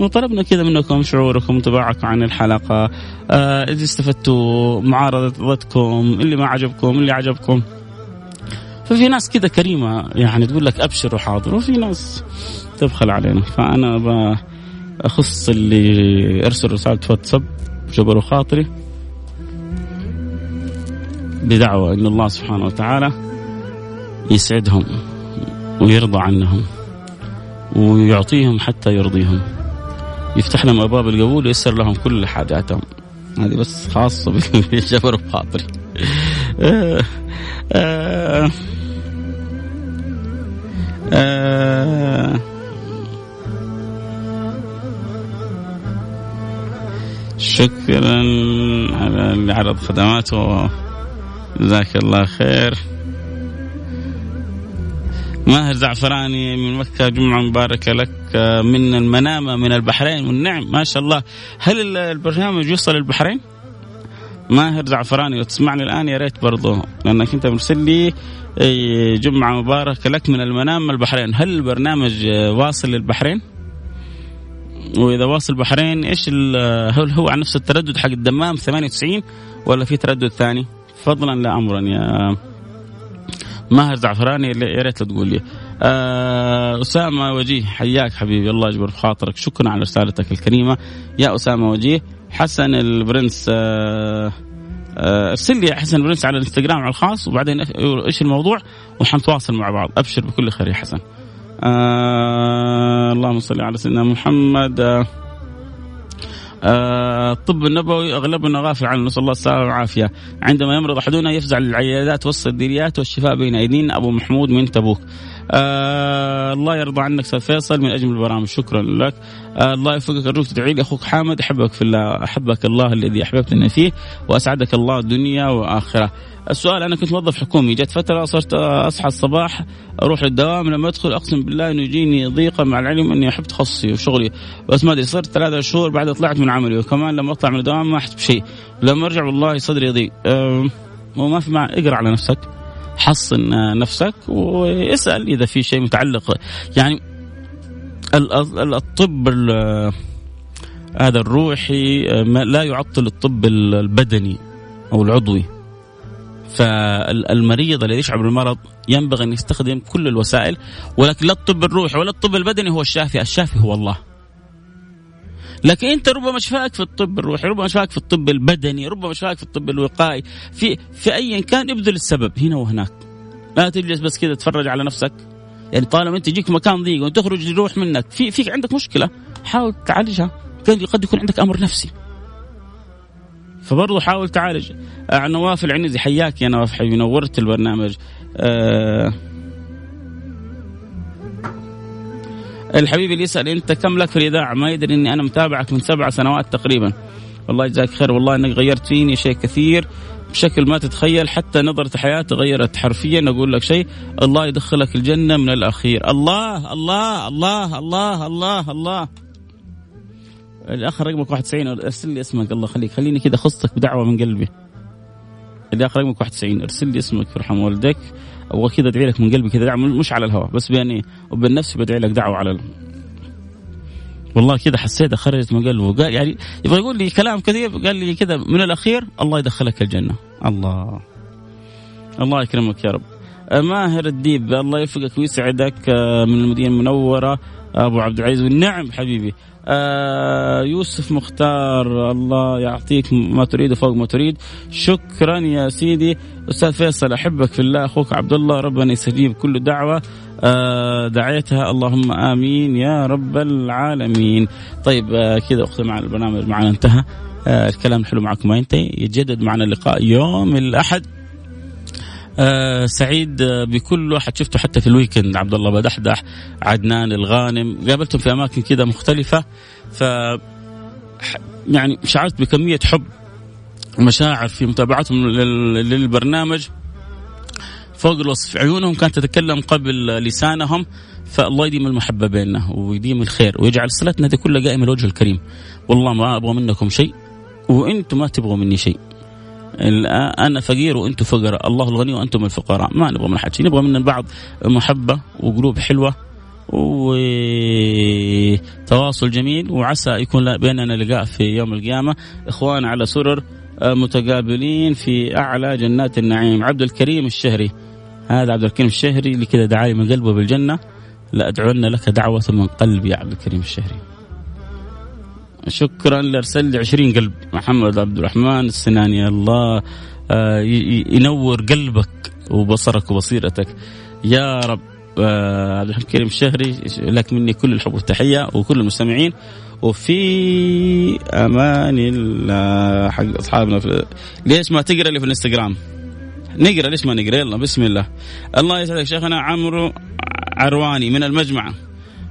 وطلبنا كذا منكم شعوركم وتباعكم عن الحلقة. آه إذا استفدتوا معارضتكم اللي ما عجبكم اللي عجبكم. ففي ناس كذا كريمة يعني تقول لك أبشر وحاضر وفي ناس تبخل علينا. فأنا أخص اللي أرسل رسالة واتساب جبروا خاطري بدعوة أن الله سبحانه وتعالى يسعدهم ويرضى عنهم ويعطيهم حتى يرضيهم. يفتح لهم أبواب القبول ويسر لهم كل حاجاتهم. هذه بس خاصة *laughs* بجبر بخاطري *laughs* شكرا على اللي عرض خدماته. جزاك الله خير. ماهر زعفراني من مكة جمعة مباركة لك من المنامة من البحرين والنعم. ما شاء الله. هل البرنامج يوصل البحرين؟ ماهر زعفراني وتسمعني الآن يا ريت برضو لأنك أنت مرسل لي جمعة مباركة لك من المنام البحرين هل البرنامج واصل للبحرين؟ وإذا واصل البحرين إيش هل هو على نفس التردد حق الدمام 98 ولا في تردد ثاني؟ فضلا لا امرا يا ماهر زعفراني يا ريت تقول لي. آه أسامة وجيه حياك حبيبي الله يجبر في خاطرك شكرا على رسالتك الكريمة يا أسامة وجيه حسن البرنس آه آه، ارسل لي حسن البرنس على الانستغرام على الخاص وبعدين إيش الموضوع؟ وحنتواصل مع بعض. ابشر بكل خير يا حسن. آه اللهم صل على سيدنا محمد. آه آه، الطب النبوي أغلبنا غافل عنه نسأل الله السلامة والعافية. عندما يمرض أحدنا يفزع للعيادات والصيدليات والشفاء بين أيدينا. أبو محمود من تبوك. آه الله يرضى عنك أستاذ فيصل من أجمل البرامج. شكرا لك. آه الله يوفقك. أرجوك تدعي لي أخوك حامد. أحبك في الله أحبك الله الذي أحببتنا فيه وأسعدك الله دنيا وآخرة. السؤال أنا كنت موظف حكومي. جت فترة صرت أصحى الصباح أروح للدوام. لما أدخل أقسم بالله أنه يجيني ضيقة مع العلم أني احب تخصصي وشغلي. بس ما أدري صرت ثلاثة شهور بعد طلعت من عملي. وكمان لما أطلع من الدوام ما أحس بشيء. لما أرجع والله صدري يضيق. أه وما في مع اقرأ على نفسك. حصن نفسك واسأل إذا في شيء متعلق. يعني الطب هذا الروحي لا يعطل الطب البدني أو العضوي. فالمريض الذي يشعر بالمرض ينبغي أن يستخدم كل الوسائل ولكن لا الطب الروحي ولا الطب البدني هو الشافي، الشافي هو الله. لكن انت ربما شفاك في الطب الروحي، ربما شفاك في الطب البدني، ربما شفاك في الطب الوقائي، في في ايا كان ابذل السبب هنا وهناك. لا تجلس بس كذا تتفرج على نفسك. يعني طالما أنت يجيك مكان ضيق وتخرج يروح منك، في في عندك مشكلة، حاول تعالجها، قد يكون عندك أمر نفسي. فبرضه حاول تعالج آه نواف العنزي حياك يا نواف حبيبي نورت البرنامج آه الحبيب اللي يسأل أنت كم لك في الإذاعة؟ ما يدري إني أنا متابعك من سبع سنوات تقريبا. والله يجزاك خير والله إنك غيرت فيني شيء كثير. بشكل ما تتخيل حتى نظرة حياتي تغيرت حرفيا. أقول لك شيء الله يدخلك الجنة من الأخير. الله الله الله الله الله, الله. الأخ رقمك 91 ارسل لي اسمك. الله يخليك. خليني كذا خصك بدعوة من قلبي. الأخ رقمك 91 ارسل لي اسمك يرحم والديك أبغى كذا أدعي لك من قلبي كذا دعوه مش على الهواء بس بيني وبين نفسي بدعي لك دعوة على ال... والله كذا حسيت خرجت من قلبه قال يعني يبغى يقول لي كلام كثير قال لي كذا من الأخير الله يدخلك الجنة. الله. الله يكرمك يا رب. ماهر الديب الله يوفقك ويسعدك آه، من المدينة المنورة أبو عبد العزيز والنعم حبيبي. يوسف مختار الله يعطيك ما تريد فوق ما تريد. شكرا يا سيدي. أستاذ فيصل أحبك في الله أخوك عبد الله ربنا يستجيب كل دعوة آه دعيتها. اللهم آمين يا رب العالمين. طيب آه كذا اختم مع البرنامج معنا انتهى. آه الكلام الحلو معكم ما ينتهي. يتجدد معنا اللقاء يوم الأحد. آه سعيد آه، بكل واحد شفته حتى في الويكند عبد الله بدحدح عدنان الغانم قابلتهم في أماكن كذا مختلفة. ف يعني شعرت بكمية حب ومشاعر في متابعتهم للبرنامج. فوق الوصف عيونهم كانت تتكلم قبل لسانهم فالله يديم المحبة بيننا ويديم الخير ويجعل صلتنا هذه كلها قائمة لوجه الكريم. والله ما أبغى منكم شيء وإنتم ما تبغوا مني شيء. أنا فقير وأنتم فقراء. الله الغني وأنتم الفقراء. ما نبغى من حد شيء نبغى من بعض محبة وقلوب حلوة وتواصل جميل. وعسى يكون بيننا لقاء في يوم القيامة. إخوان على سرر آه، متقابلين في أعلى جنات النعيم. عبد الكريم الشهري. هذا عبد الكريم الشهري اللي كذا دعاني من قلبه بالجنة. لادعون لك دعوة من قلبي يا عبد الكريم الشهري. شكرا لارسل لي 20 قلب. محمد عبد الرحمن السناني الله آه، ينور قلبك وبصرك وبصيرتك. يا رب آه، عبد الحميد الكريم الشهري لك مني كل الحب والتحية وكل المستمعين. وفي أمان الله حق أصحابنا في ليش ما تقرأ لي في الإنستغرام؟ نقرأ ليش ما نقرأ؟ يلا بسم الله. الله يسعدك شيخنا عمرو عرواني من المجمعه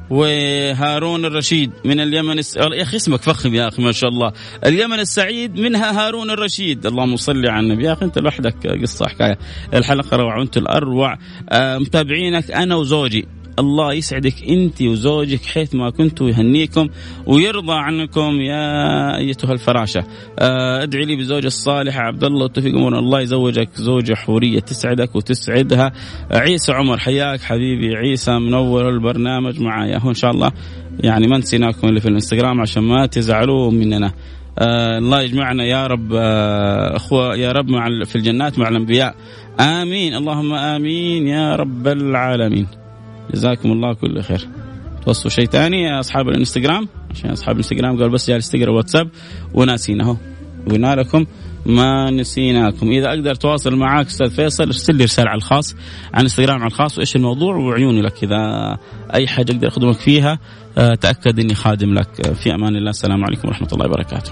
وهارون الرشيد من اليمن الس... يا أخي اسمك فخم يا أخي ما شاء الله. اليمن السعيد منها هارون الرشيد. اللهم صل على النبي. يا أخي أنت لوحدك قصة حكاية. الحلقة روعة وأنت الأروع. آه متابعينك أنا وزوجي. الله يسعدك انت وزوجك حيث ما كنتوا يهنيكم ويرضى عنكم يا ايتها الفراشة. آه، ادعي لي بزوجة الصالحه عبد الله والتوفيق امور الله يزوجك زوجة حورية تسعدك وتسعدها. عيسى عمر حياك حبيبي. عيسى منور البرنامج معايا. هو إن شاء الله يعني ما نسيناكم اللي في الإنستغرام عشان ما تزعلوا مننا. آه الله يجمعنا يا رب. آه أخوة يا رب مع في الجنات مع الأنبياء. آمين. اللهم آمين يا رب العالمين. جزاكم الله كل خير. توصوا شيء ثاني يا أصحاب الإنستغرام؟ عشان أصحاب الإنستغرام قالوا بس جالس تقرا واتساب وناسين اهو قلنا لكم ما نسيناكم. إذا أقدر أتواصل معاك أستاذ فيصل ارسل لي رسالة على الخاص عن انستغرام على الخاص وإيش الموضوع؟ وعيوني لك. إذا أي حاجة أقدر أخدمك فيها آه، تأكد إني خادم لك. في أمان الله. السلام عليكم ورحمة الله وبركاته.